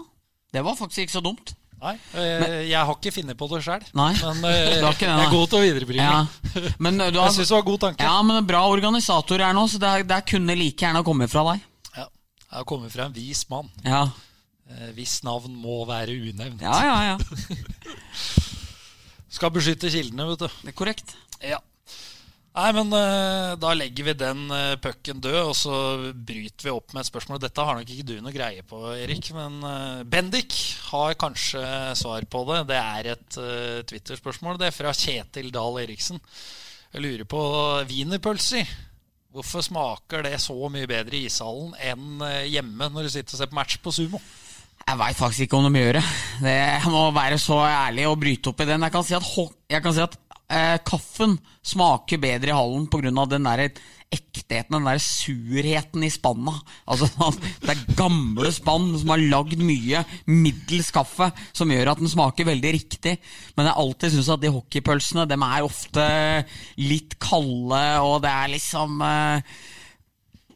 det var faktisk ikke så dumt. Nei, eh, jeg har ikke funnet på det sjøl, men (laughs) eh, det, jeg er god til å viderebringe. Ja. (laughs) Men du har, Jeg syns det var god tanke. ja, men en bra organisator her nå, så det, det kunne like gjerne kommet fra deg. Ja. Jeg har kommet fra en vis mann. Ja, Eh, hvis navn må være unevnt. ja, ja. ja. (laughs) Skal beskytte kildene, vet du. Det er korrekt. Ja. Nei, men eh, da legger vi den uh, pucken død, og så bryter vi opp med et spørsmål. Dette har nok ikke du noe greie på, Erik, men eh, Bendik har kanskje svar på det. Det er et uh, Twitter-spørsmål. Det er fra Kjetil Dahl Eriksen. Jeg lurer på wienerpølser. Hvorfor smaker det så mye bedre i ishallen enn eh, hjemme når du sitter og ser på match på sumo? Jeg veit faktisk ikke om de gjør det. det. Jeg må være så ærlig og bryte opp i den. Jeg kan si at, jeg kan si at eh, kaffen smaker bedre i hallen pga. den der ektheten, den der surheten i spanna. Altså, Det er gamle spann som har lagd mye middels kaffe, som gjør at den smaker veldig riktig. Men jeg alltid syns at de hockeypølsene dem er ofte litt kalde, og det er liksom eh,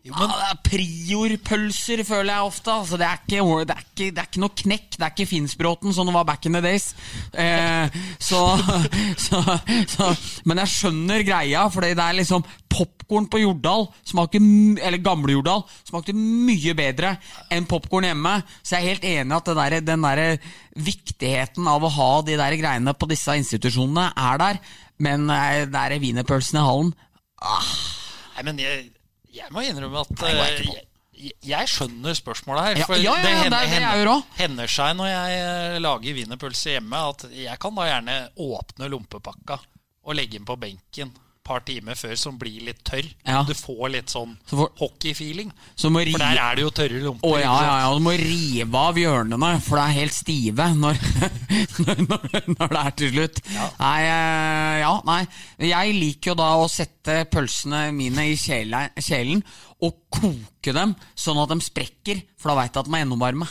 ja, det er Prior-pølser, føler jeg ofte. Altså, det, er ikke, det, er ikke, det er ikke noe knekk. Det er ikke Finnsbråten som det var back in the days. Eh, så, (laughs) så, så Men jeg skjønner greia, for det er liksom Popkorn på Jordal, smaker, eller gamle Jordal, smakte mye bedre enn popkorn hjemme. Så jeg er helt enig at det der, den der viktigheten av å ha de der greiene på disse institusjonene er der. Men der det er wienerpølsen i hallen Nei, men jeg, jeg må innrømme at Nei, jeg eh, jeg, jeg skjønner spørsmålet her. For ja, ja, ja, det hender, det hen- jeg hender seg når jeg eh, lager wienerpølse hjemme, at jeg kan da gjerne åpne lompepakka og legge den på benken par timer før, som blir litt tørr. Ja. Du får litt sånn hockeyfeeling. Så For der er det jo tørre lomper. Å ja, ja, ja, du må rive av hjørnene, for det er helt stive når, (laughs) når, når, det er til slutt. Nei, eh, ja, nei. Jeg liker jo da å sette pølsene mine i kjelen og koke dem sånn at de sprekker, for da veit jeg at de er gjennomvarme.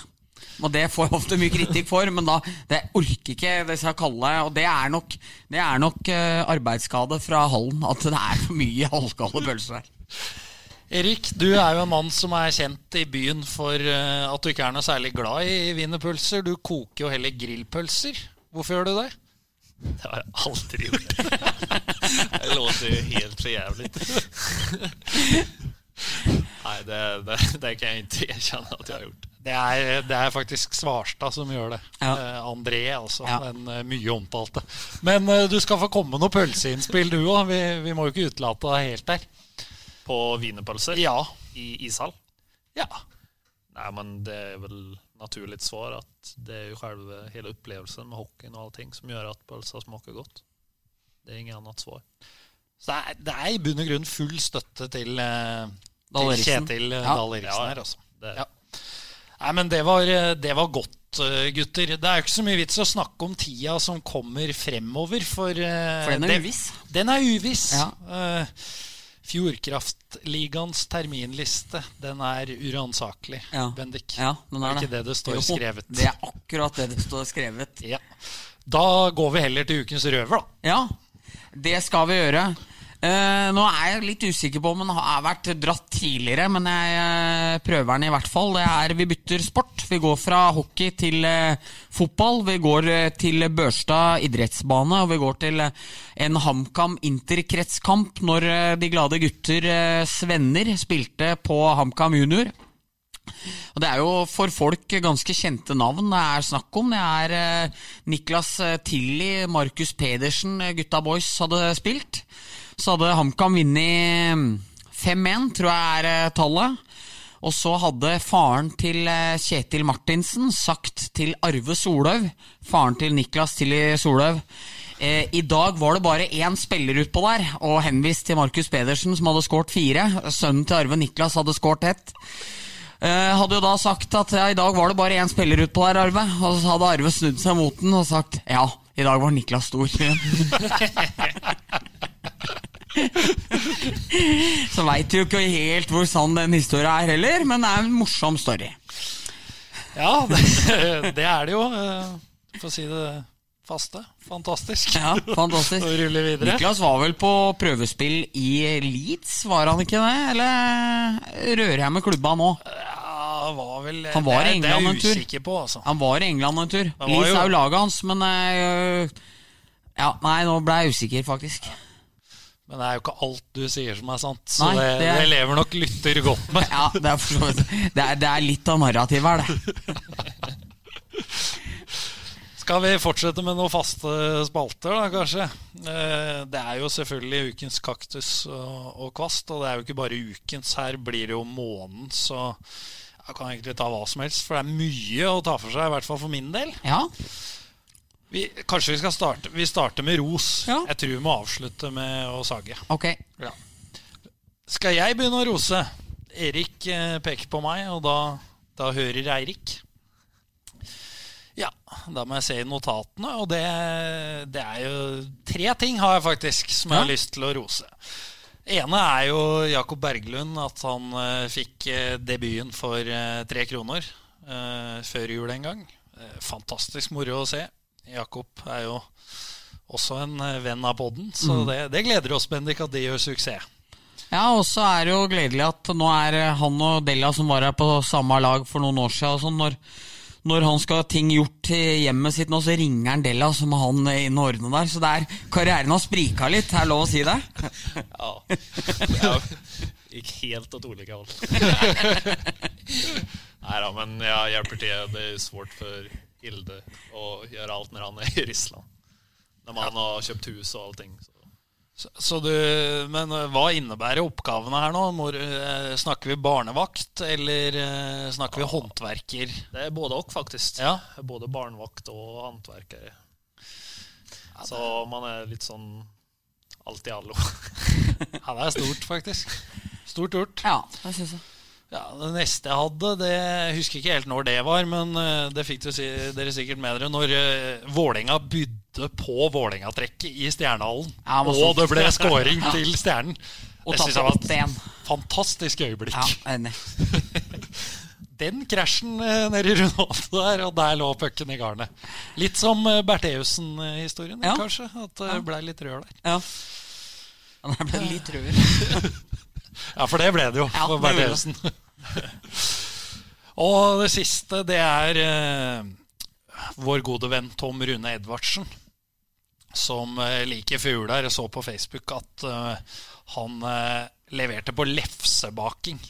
Og det får jeg ofte mye kritikk for, men da det orker ikke disse kalle Og det er nok, det er nok eh, arbeidsskade fra hallen, at det er for mye halvkalde pølser her. Erik, du er jo en mann som er kjent i byen for eh, at du ikke er noe særlig glad i wienerpølser. Du koker jo heller grillpølser. Hvorfor gjør du det? Det har jeg aldri gjort. Det låter jo helt for jævlig. Nei, det, det, det kan jeg ikke erkjenne at jeg har gjort. Det er, det er faktisk Svarstad som gjør det. Ja. Eh, André, altså. Ja. Den eh, mye omtalte. Men eh, du skal få komme med noe pølseinnspill, du òg. Vi, vi må jo ikke utelate deg helt der. På wienerpølser Ja. i ishall? ja. Nei, men det er vel naturlig svar at det er jo selve hele opplevelsen med hockeyen og allting som gjør at pølsa smaker godt. Det er ingen annet svar. Så det er, det er i bunn og grunn full støtte til, eh, til Kjetil eh, Ja. Dahl Eriksen Ja. her, altså. Det, Ja. Nei, men det var, eh, det var godt, eh, gutter. Det er jo ikke så mye vits å snakke om tida som kommer fremover, for, eh, For den er det- uviss. Den er uviss. Ja. Uh, Fjordkraftligaens terminliste, den er uransakelig, Ja. Bendik. Ja, den er det. det. ikke det det står Jo, skrevet? Det er akkurat det det står skrevet. Ja. Da går vi heller til ukens røver, da. Ja, det skal vi gjøre. Eh, nå er jeg litt usikker på om den har vært dratt tidligere, men jeg uh, prøver den i hvert fall. Det er Vi bytter sport. Vi går fra hockey til uh, fotball. Vi går til Børstad idrettsbane, og vi går til en HamKam interkretskamp når de glade gutter Svenner spilte på HamKam junior. Og Det er jo for folk ganske kjente navn det er snakk om. Det er Niklas Tilly, Markus Pedersen, gutta boys hadde spilt. Så hadde HamKam vunnet mm, 5-1, tror jeg er eh, tallet. Og så hadde faren til eh, Kjetil Martinsen sagt til Arve Solhaug, faren til Niklas Tilly Solhaug eh, I dag var det bare én spiller utpå der, og henvist til Markus Pedersen, som hadde skåret fire. Sønnen til Arve Niklas hadde skåret ett. Hadde jo da sagt at ja, i dag var det bare én spiller utpå der, Arve. Og så hadde Arve snudd seg mot den og sagt ja, i dag var Niklas stor. (laughs) Så veit du jo ikke helt hvor sann den historia er heller, men det er en morsom story. Ja, det, det er det jo. eh, For å si det faste. Fantastisk. Ja, fantastisk. (laughs) Og rulle videre. Niklas var vel på prøvespill i Leeds, var han ikke det? Eller rører jeg med klubba nå? Ja, var vel Han var i det, det er jeg usikker på, altså. Han var i England en tur. Leeds er jo laget hans, men øh, Ja, nei, nå ble jeg usikker, faktisk. Men det er jo ikke alt du sier som er sant, så Nei, det, det er- lever nok lytter godt med. Ja, det er, det er, det er litt av narrativet her, det. (laughs) Skal vi fortsette med noen faste spalter, da, kanskje? Eh, Det er jo selvfølgelig ukens kaktus og, og kvast, og det er jo ikke bare ukens. Her blir det jo månedens, så jeg kan egentlig ta hva som helst, for det er mye å ta for seg, i hvert fall for min del. Ja, Vi, kanskje vi skal starte Vi starter med ros. Ja. Jeg tror vi må avslutte med å sage. ok. Ja. Skal jeg begynne å rose? Erik eh, peker på meg, og da, da hører Eirik. Ja, da må jeg se i notatene, og det, det er jo tre ting har jeg faktisk som jeg har lyst til å rose. Ene er jo Jakob Berglund, at han uh, fikk uh, debuten for uh, tre kroner før jul en gang. Fantastisk moro å se. Jakob er jo også en venn av podden, så det, det gleder oss, Bendik, at de gjør suksess. Ja, og så er det jo gledelig at nå er han og Della som var her på samme lag for noen år siden. og sånn, når, når han skal ha ting gjort i hjemmet sitt nå, så ringer han Della, så må han inn og ordne der. Så det er, karrieren har sprika litt, er lov å si det? Ja. ja. Gikk helt åt ulike hold. Nei da, men jeg hjelper til. Det er svårt for Hilde å gjøre alt når han er i Ryssland. Når man har kjøpt hus og allting. Så. Så, så du, men eh, hva innebærer oppgavene her nå? Må, eh, snakker vi barnevakt, eller eh, snakker vi håndverker? Det er både og, faktisk. Ja. Både barnevakt og håndverker. Ja, Så man er litt sånn alt i allo. (laughs) Ja, det er stort, faktisk. Stort gjort. Ja, det syns jeg. Ja, Det neste jeg hadde, det jeg husker ikke helt når det var, men eh, det fikk si, dere sikkert med dere. Når uh, Vålerenga bydde på Vålerenga-trekket i Stjernehallen, Ja, og så- det ble scoring (laughs) til Stjernen. Og Det synes jeg var et fantastisk øyeblikk. Ja, enig. (laughs) Den krasjen eh, nede i Ronaldo der, og der lå pucken i garnet. Litt som Bertheussen-historien, Ja. kanskje. At det ble litt rør der. Ja. Det ble litt rør. (laughs) Ja, for det ble det jo Ja, det. (laughs) og det siste, det er eh, vår gode venn Tom Rune Edvardsen. Som eh, like før der så på Facebook at eh, han eh, leverte på lefsebaking.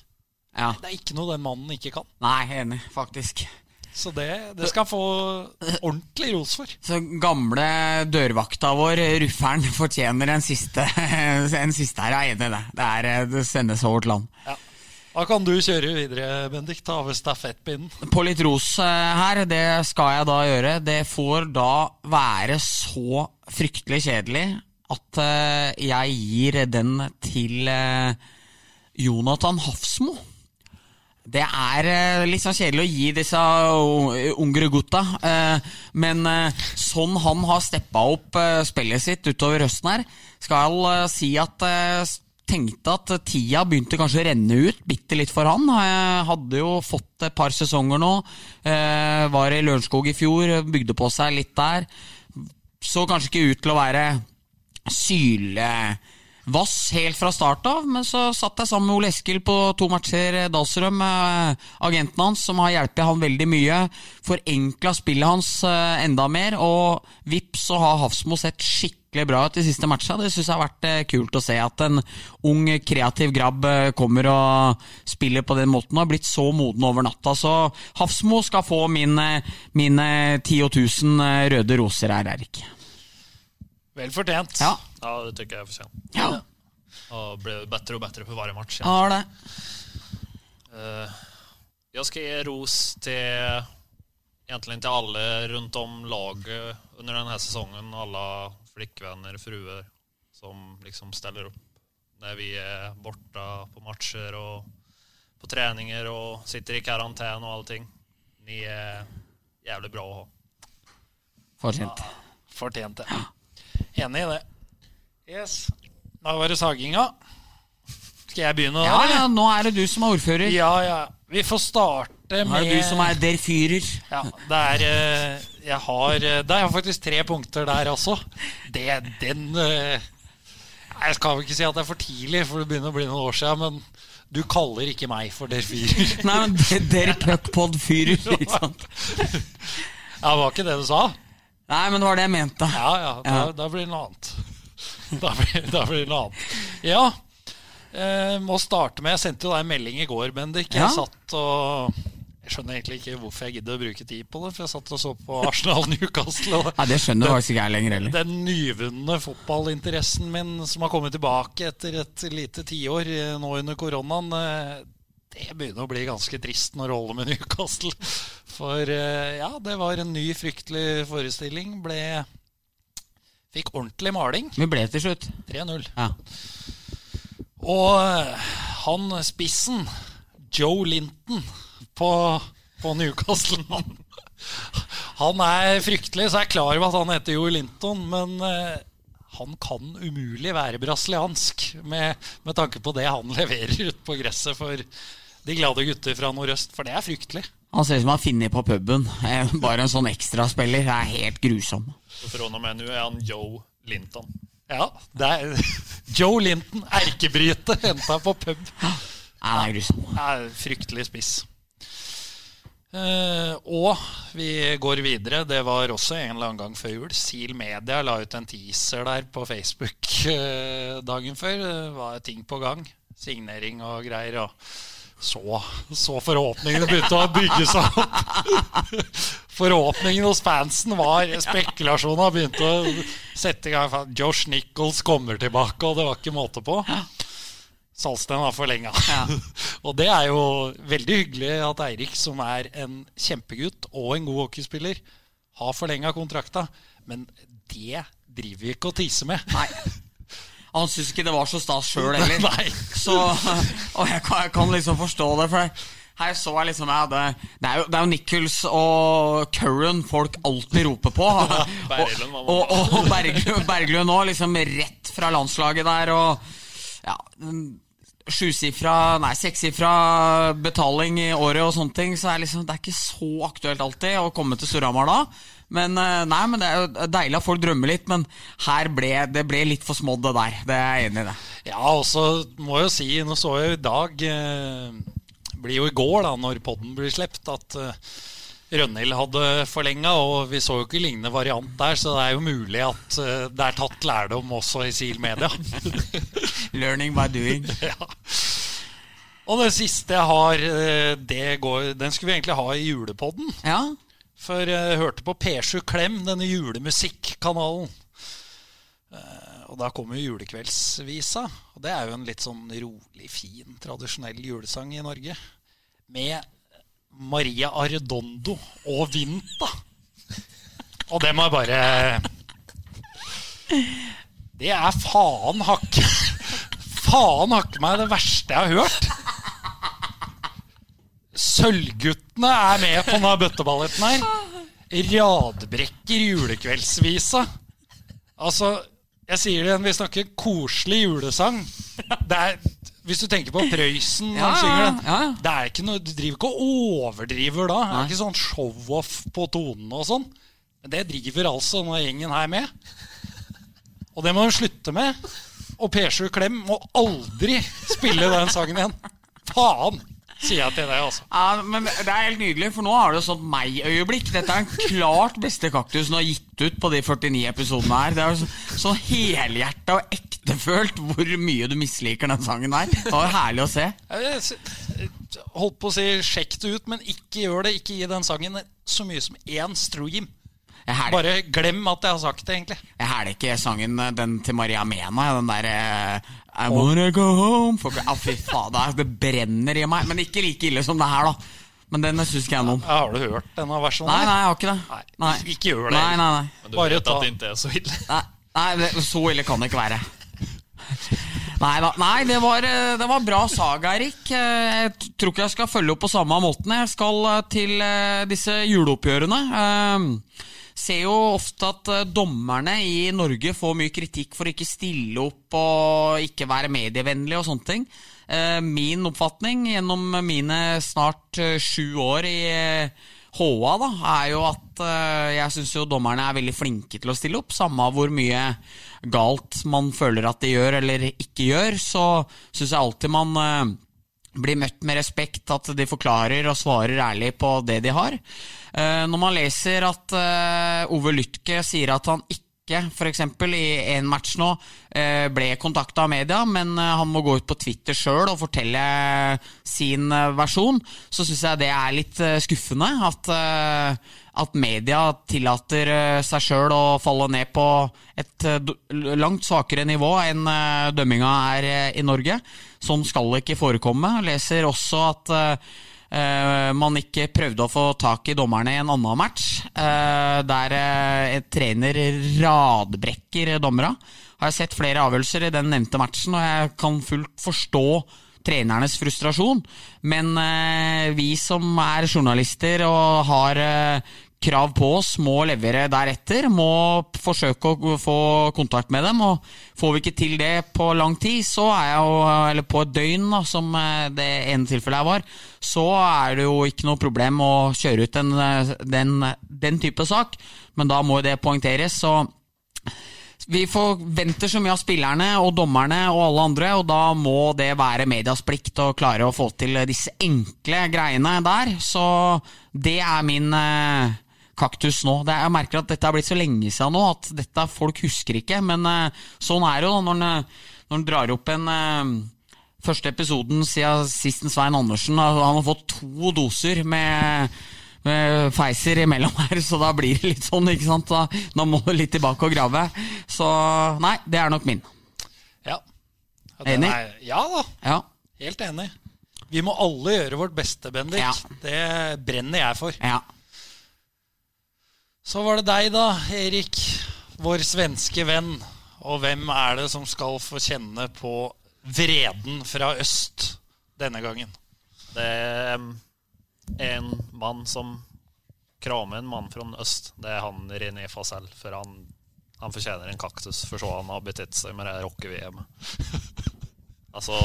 Ja. Det er ikke noe den mannen ikke kan. Nei, enig, faktisk. Så det, det skal han få ordentlig ros for. Så gamle dørvakta vår, rufferen, fortjener en siste, (laughs) en siste her. Jeg er enig i det. Det, er, eh, det sendes over til land. Da kan du kjøre videre, Bendik. Ta over stafettpinnen. På litt ros eh, her, det skal jeg da gjøre. Det får da være så fryktelig kjedelig at eh, jeg gir den til eh, Jonathan Hafsmo. Det er litt sånn kjedelig å gi disse ungre gutta, men sånn han har steppa opp spillet sitt utover høsten her, skal jeg si at tenkte at tida begynte kanskje å renne ut bitte litt for han. Jeg hadde jo fått et par sesonger nå. Eh, var i Lørenskog i fjor, bygde på seg litt der. Så kanskje ikke ut til å være sylevass helt fra start av, men så satt jeg sammen med Ole Eskil på to matcher Dalsrøm, med agenten hans, som har hjulpet han veldig mye. Forenkla spillet hans eh, enda mer, og vips så har Hafsmo sett skikkelig bra ut de siste matchene. Det syns jeg har vært eh, kult å se at en ung, kreativ grabb eh, kommer og spiller på den måten og har blitt så moden over natta. Så Hafsmo skal få min, eh, mine 10 000 røde roser her, Erik. Vel fortjent. Ja, Ja, det jeg er for sent ja. Og ble bedre og bedre på hver match. Ja, ja det. Uh, jeg skal gi ros til egentlig til alle rundt om laget under denne sesongen. säsongen. Alla fruer, som liksom steller opp når vi er borta på matcher og på treninger og sitter i karantene og allting. Ni er jævlig bra å ha. Fortjent. Fortjent det. Enig i det. Yes. Da var det saginga. Skal jeg begynne? Ja, eller? ja, nå er det du som er ordfører. ja, ja. Vi får starte Nå med er det du som er der fyrer. Ja, det er eh, Jeg har eh, Det er faktisk tre punkter der også. Det, den eh, Jeg skal vel ikke si at det er for tidlig, for det begynner å bli noen år siden, men du kaller ikke meg for der fyrer. (laughs) Nei, men der- der puckpod fyrer, (laughs) ikke sant? Ja, det var ikke det du sa? Nei, men det var det jeg mente. Ja, ja, da, Ja. da blir det noe annet. (laughs) Da blir, da blir det noe annet. Ja, eh, må starte med Jeg sendte jo deg en melding i går, Bendik. Jeg Ja. satt og Jeg skjønner egentlig ikke hvorfor jeg gidder å bruke tid på det, for jeg satt og så på Arsenal Newcastle. Nei, Det skjønner (laughs) faktisk ikke jeg lenger heller. den nyvunne fotballinteressen min som har kommet tilbake etter et lite tiår eh, nå under koronaen, eh, det begynner å bli ganske trist når det holder med Newcastle. For eh, ja, det var en ny, fryktelig forestilling. Ble Fikk ordentlig maling. Vi ble til slutt. 3-0. Ja. Og han spissen, Joe Linton, på, på Newcastle (laughs) Han er fryktelig, så jeg er klar over at han heter Joe Linton, men eh, han kan umulig være brasiliansk med, med tanke på det han (laughs) leverer ute på gresset for de glade gutter fra nordøst, for det er fryktelig. Han ser ut som han har funnet på puben. Eh, Bare en sånn ekstraspiller. Det er helt grusom. Så fra og med nå er han Joe Linton. Ja, det er (laughs) Joe Linton, erkebryter, henta på pub. Ja, det er grusom. er fryktelig spiss. Eh, og vi går videre. Det var også en eller annen gang før jul. Seal Media la ut en teaser der på Facebook eh, dagen før. Det var ting på gang. Signering og greier. Og så, så forhåpningene begynte å bygge seg opp. (laughs) Forhåpningen hos fansen var Spekulasjonene begynte å sette i gang. Josh Nichols kommer tilbake, og det var ikke måte på. Salsten var forlenga. (laughs) og det er jo veldig hyggelig at Eirik, som er en kjempegutt og en god hockeyspiller, har forlenga kontrakta. Men det driver vi ikke å tise med. Nei. Han syns ikke det var så stas sjøl heller. (laughs) Nei. Så, og jeg kan, jeg kan liksom forstå det, for her så jeg liksom jeg hadde, det, er jo, det er jo Nichols og Curran folk alltid roper på. (laughs) Og, og, og, og Berglund, òg, liksom rett fra landslaget der. Og ja, sjusifra, nei, sekssifra betaling i året og sånne ting. Så er liksom, det er ikke så aktuelt alltid å komme til Storhamar da. Men eh, nei, men det er jo deilig at folk drømmer litt, men her ble det ble litt for smådd, det der. Det er jeg enig i. det. Ja, og så må jeg jo si, nå så jeg jo i dag eh, blir jo i går, da, når podden blir sluppet, at eh, Rønhild hadde forlenga, og vi så jo ikke lignende variant der, så det er jo mulig at eh, det er tatt lærdom også i SIL Media. (laughs) Learning by doing. (laughs) ja. Og det siste jeg har, eh, det går, den skulle vi egentlig ha i julepodden. Ja, For jeg hørte på P7 Klem, denne julemusikkanalen. Eh, Og da kommer jo julekveldsvisa. Og det er jo en litt sånn rolig, fin, tradisjonell julesang i Norge. Med Maria Arredondo og Vinta. Og det må jeg bare Det er faen hakke Faen hakke meg det verste jeg har hørt. Sølvguttene er med på denne bøtteballetten her. Radbrekker julekveldsvisa. Altså, jeg sier det igjen, vi snakker koselig julesang. Det er, hvis du tenker på Prøysen Ja, han synger den, det er ikke noe, du driver ikke og overdriver da. Det er ikke sånn show-off på tonene og sånn. Men det driver altså denne gjengen her med. Og det må de slutte med. Og P7 Klem må aldri spille den sangen igjen. Faen, sier jeg til deg, altså. Ja, men Det er helt nydelig, for nå har du et sånt meg-øyeblikk. Dette er den klart beste kaktusen du har gitt ut på de 49 episodene her. Det er så, så helhjerta og ektefølt hvor mye du misliker den sangen her. Det var herlig å se. Holdt på å si sjekk det ut, men ikke gjør det. Ikke gi den sangen så mye som én stream. Bare glem at jeg har sagt det, egentlig. jeg hæler ikke sangen eh, den til Maria Mena, den der eh, I wanna go home for, ah, Fy fader, det brenner i meg. Men ikke like ille som det her, da. Men den syns ikke jeg noe om. Ja, Har du hørt denne versjonen? Nei, nei, jeg har ikke det. Nei, Nei. ikke gjør det. Nei, nei, nei. Men du Bare vet ta- at det ikke er så ille. Nei, nei det, så ille kan det ikke være. Nei da. Nei, det var, eh, det var bra saga, Erik. Jeg tror ikke jeg skal følge opp på samme måten. Jeg skal til disse juleoppgjørene. Ser jo ofte at eh, dommerne i Norge får mye kritikk for å ikke stille opp og ikke være medievennlige og sånne ting. Eh, Min oppfatning gjennom mine snart eh, sju år i HA da, er jo at jeg syns dommerne er veldig flinke til å stille opp. Samme hvor mye galt man føler at de gjør eller ikke gjør, så syns jeg alltid man blir møtt med respekt, at de forklarer og svarer ærlig på det de har. Eh, Når man leser at eh, Ove Lytke sier at han ikke f.eks. i en match nå eh, ble kontakta av media, men han må gå ut på Twitter sjøl og fortelle sin versjon, så syns jeg det er litt skuffende. At, at media tillater eh, seg sjøl å falle ned på et eh, langt svakere nivå enn eh, dømminga er i Norge. Sånn skal det ikke forekomme. Jeg leser også at man ikke prøvde å få tak i dommerne i en annen match, der en trener radbrekker dommera. Har jeg sett flere avgjørelser i den nevnte matchen, og jeg kan fullt forstå trenernes frustrasjon. Men eh, vi som er journalister og har eh, krav på oss, må levere deretter. Må forsøke å få kontakt med dem. Og får vi ikke til det på lang tid, så er jeg jo Eller på et døgn, da, som eh, det ene tilfellet her var, så er det jo ikke noe problem å kjøre ut den, den, den type sak. Men da må jo det poengteres. så vi forventer så mye av spillerne og dommerne og alle andre, og da må det være medias plikt å klare å få til disse enkle greiene der. Så det er min eh, kaktus nå. Det, jeg merker at dette er blitt så lenge siden nå at dette folk husker ikke, men eh, sånn er det jo da når en drar opp en eh, Første episoden siden sisten Svein Andersen, han har fått to doser med Pfizer imellom her, så da blir det litt sånn, ikke sant? Da, da må du litt tilbake og grave. Så nei, det er nok min. Ja. Enig? er- Ja da, Ja. helt enig. Vi må alle gjøre vårt beste, Bendik. Ja. Det brenner jeg for. ja. Så var det deg, da, Erik. Vår svenske venn. Og hvem er det som skal få kjenne på vreden fra øst denne gangen? Det en mann som kramer en mann fra øst. Det er han René Fasell. For han, han fortjener en kaktus for så han har betett seg med det her hockey-VM. (laughs) altså,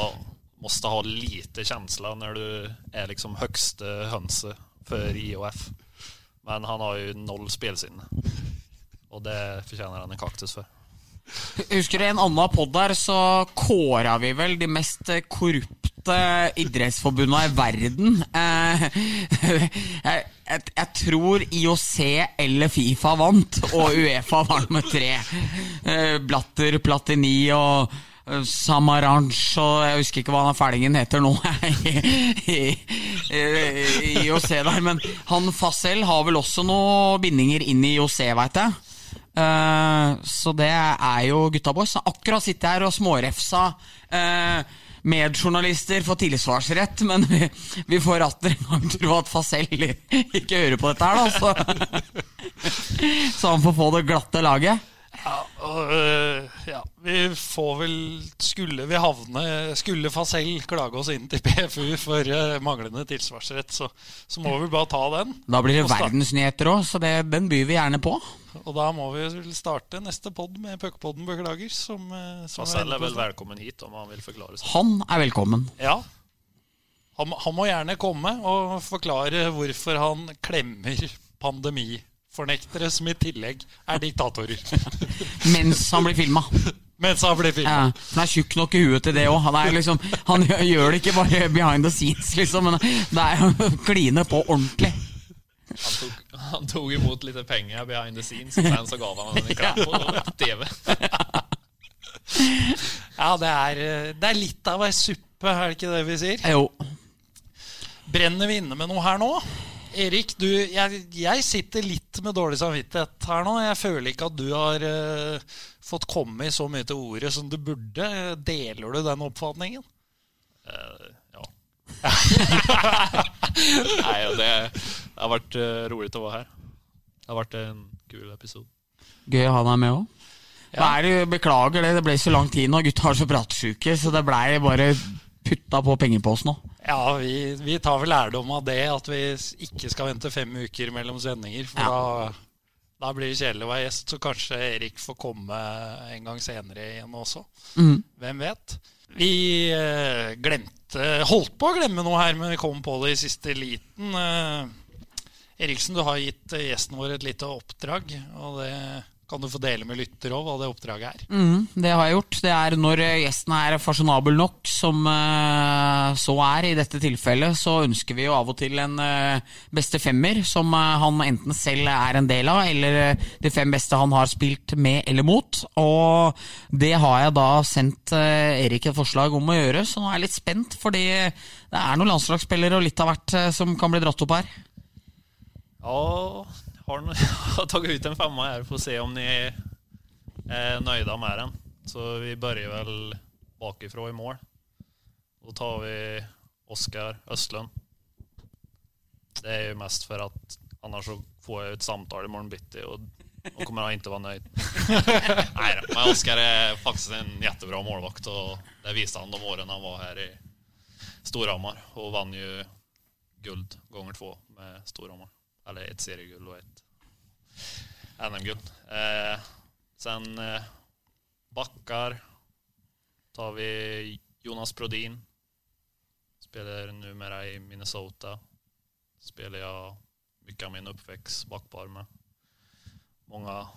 måtte ha lite kjensler når du er liksom høgste hønse for IOF. Men han har jo noll spelsinne. Og det fortjener han en kaktus for. Husker du en annen pod der, så kåra vi vel de mest eh, korrupte idrettsforbundene i verden. Eh, (laughs) jeg, tror IOC eller Fifa vant, og Uefa var med tre. Eh, Blatter, Platini og Samaranch og jeg husker ikke hva han fælingen heter nå (laughs) IOC der. Men han Fassel har vel også noen bindinger inn i IOC, veit jeg. Eh, så det er jo gutta boys. Akkurat sitter jeg her og smårefsa uh, medjournalister for tilsvarsrett, men vi, vi får atter en gang tro at Fasell ikke hører på dette her, da. Så, (laughs) så han får få det glatte laget. Ja, og, øh, ja, vi får vel Skulle vi havne Skulle Fasell klage oss inn til PFU for øh, manglende tilsvarsrett, så, så må vi bare ta den. Da blir det Og verdensnyheter òg, så det, den byr vi gjerne på. Og da må vi vel starte neste pod med Puckpodden Beklager. Som, øh, som Fasell er vel velkommen hit om han vil forklare seg. Han er velkommen. Ja. Han, må- han må gjerne komme og forklare hvorfor han klemmer pandemifornektere som i tillegg er diktatorer. (laughs) Mens han blir filma. (laughs) Mens han blir filma. Ja, han er tjukk nok i huet til det òg. Han, liksom, han gjør det ikke bare behind the scenes, liksom, men det er å (laughs) kline på ordentlig. Han tok, han tok imot litt penger behind the scenes, men så ga han en klapp på TV. Ja, det er, det er litt av ei suppe, er det ikke det vi sier? Jo. Brenner vi inne med noe her nå? Erik, du, jeg, jeg sitter litt med dårlig samvittighet her nå. Jeg føler ikke at du har uh, fått komme så mye til ordet som du burde. Deler du den oppfatningen? Uh, ja. (laughs) Nei, det, det har vært uh, rolig å være her. Det har vært en kul episode. Gøy å ha deg med òg. Beklager det, det ble så lang tid nå. Gutta har så pratsjuke, så det blei bare putta på penger på oss nå. Ja, vi, vi tar vel lærdom av det, at vi ikke skal vente fem uker mellom sendinger. For Ja. da, Da blir det kjedelig å være gjest, så kanskje Erik får komme en gang senere igjen også. Mm. Hvem vet? Vi eh, glemte Holdt på å glemme noe her, men vi kom på det i siste liten. Eh, Eriksen, du har gitt gjesten vår et lite oppdrag. Og det kan du få dele med lytter òg, hva det oppdraget er. Mm, det har jeg gjort. Det er når gjesten er fasjonabel nok, som eh, så er i dette tilfellet, så ønsker vi jo av og til en eh, beste femmer, som eh, han enten selv er en del av, eller de fem beste han har spilt med eller mot. Og det har jeg da sendt Erik et forslag om å gjøre, så nå er jeg litt spent, fordi det er noen landslagsspillere og litt av hvert som kan bli dratt opp her. Ja, (laughs) har, tagit ut en femma for å se om ni är, nöjda med den. Så vi börjar väl bakifrån i mål. Då tar vi Oskar Östlund. Det är ju mest för att annars så får jag ett samtal imorgon bitti och då kommer han inte vara nöjd. Nej men Oskar är faktiskt en jättebra målvakt och det visade han de åren han var här i Storhammar och vann ju guld gånger två med Storhammar. Eller ett seriegull och ett NM-guld. Eh, sen eh, backar tar vi Jonas Brodin. Spelar numera i Minnesota. Spelar jag mycket av min uppväxt backpar med. Många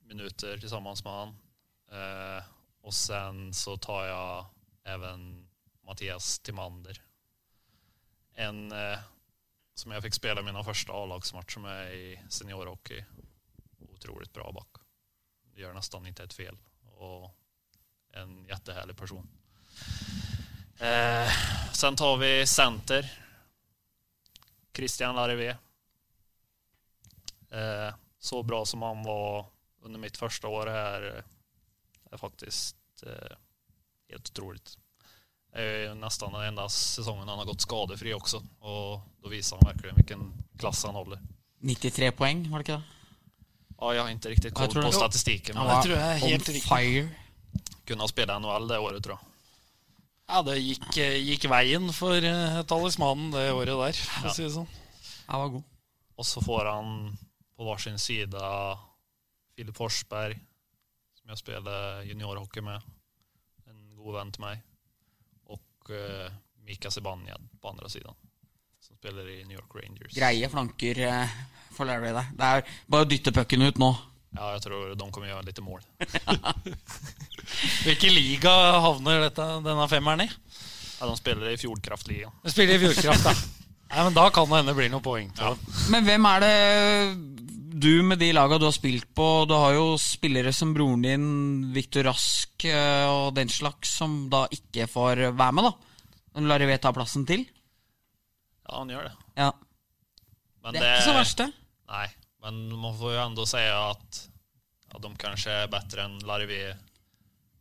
minuter tillsammans med han. Eh, och sen så tar jag även Mattias Timander. En eh, som jag fick spela mina första A-lagsmatcher med i seniorhockey. Otroligt bra back. Gör nästan inte ett fel. Och en jättehärlig person. Eh, sen tar vi center. Christian Larivé. Eh, så bra som han var under mitt första år här er är faktiskt eh, helt otroligt. Det er jo nesten den enda sesongen han har gått skadefri også. Og da viser han virkelig hvilken klasse han holder. 93 poeng, var det ikke det? Ah, jeg har ikke riktig koll på statistikken. Men Ja, jeg det tror jeg er helt riktig Kunne fire. kunde spela NHL det året tror jeg. Ja, det gikk, eh, gikk veien for eh, talismanen det året der, for å si det sånn. Jeg var god. Og så får han på hver sin side Filip Forsberg som jeg spiller juniorhockey med. En god venn til mig. Och eh, Mika Zibanejad på andre siden, Som spiller i New York Rangers. Greie flanker eh, for Larry der. Det er bare å dytte pucken ut nå. Ja, jeg tror de kommer gjøre litt mål. (laughs) (laughs) Hvilken liga havner dette, denne femmeren i? Ja, de spiller i Fjordkraftligaen. Spiller i Fjordkraft, da. (laughs) Nei, men Da kan det hende det blir noen poeng Ja. Men hvem er det du med de laga du har spilt på Du har jo spillere som broren din, Viktor Rask eh, og den slags, som da ikke får være med, da. Men Larry V tar plassen til. Ja, han gjør det. Ja. Men Det er ikke så verst, det. Nei, men man får jo enda si at, ja, de kanskje er bedre enn Larivé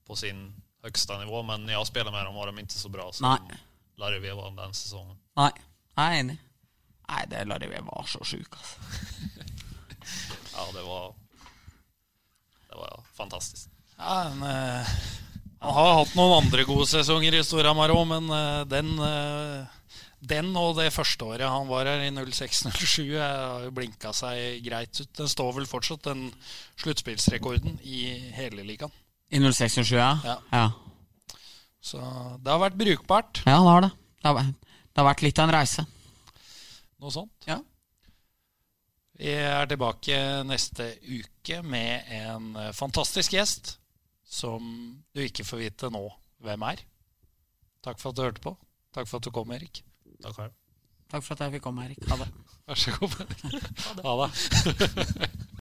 på sin høyeste nivå. Men jeg spiller med dem var de ikke så bra som Nej. Larivé var den sesongen. Nei, jeg er enig. Nei, det Larry var så sjuk, altså. Ja, det var, det var fantastisk. Ja, en, eh, han har hatt noen andre gode sesonger i Storhamar òg, men eh, den, eh, den og det første året han var her i 06-07, har jo blinka seg greit ut. Den står vel fortsatt, den sluttspillsrekorden i hele ligaen. I 06-07, ja? Ja. ja. Så det har vært brukbart. Ja, det har det. Det har, vært- det har vært litt av en reise. Noe sånt. Ja. Vi er tilbake neste uke med en eh, fantastisk gjest som du ikke får vite nå hvem er. Takk for at du hørte på. Takk for at du kom, Erik. Takk. Takk for at jeg fikk komme, Erik. Ha det. Vær så god. (laughs) Ha det. Ha det. (laughs)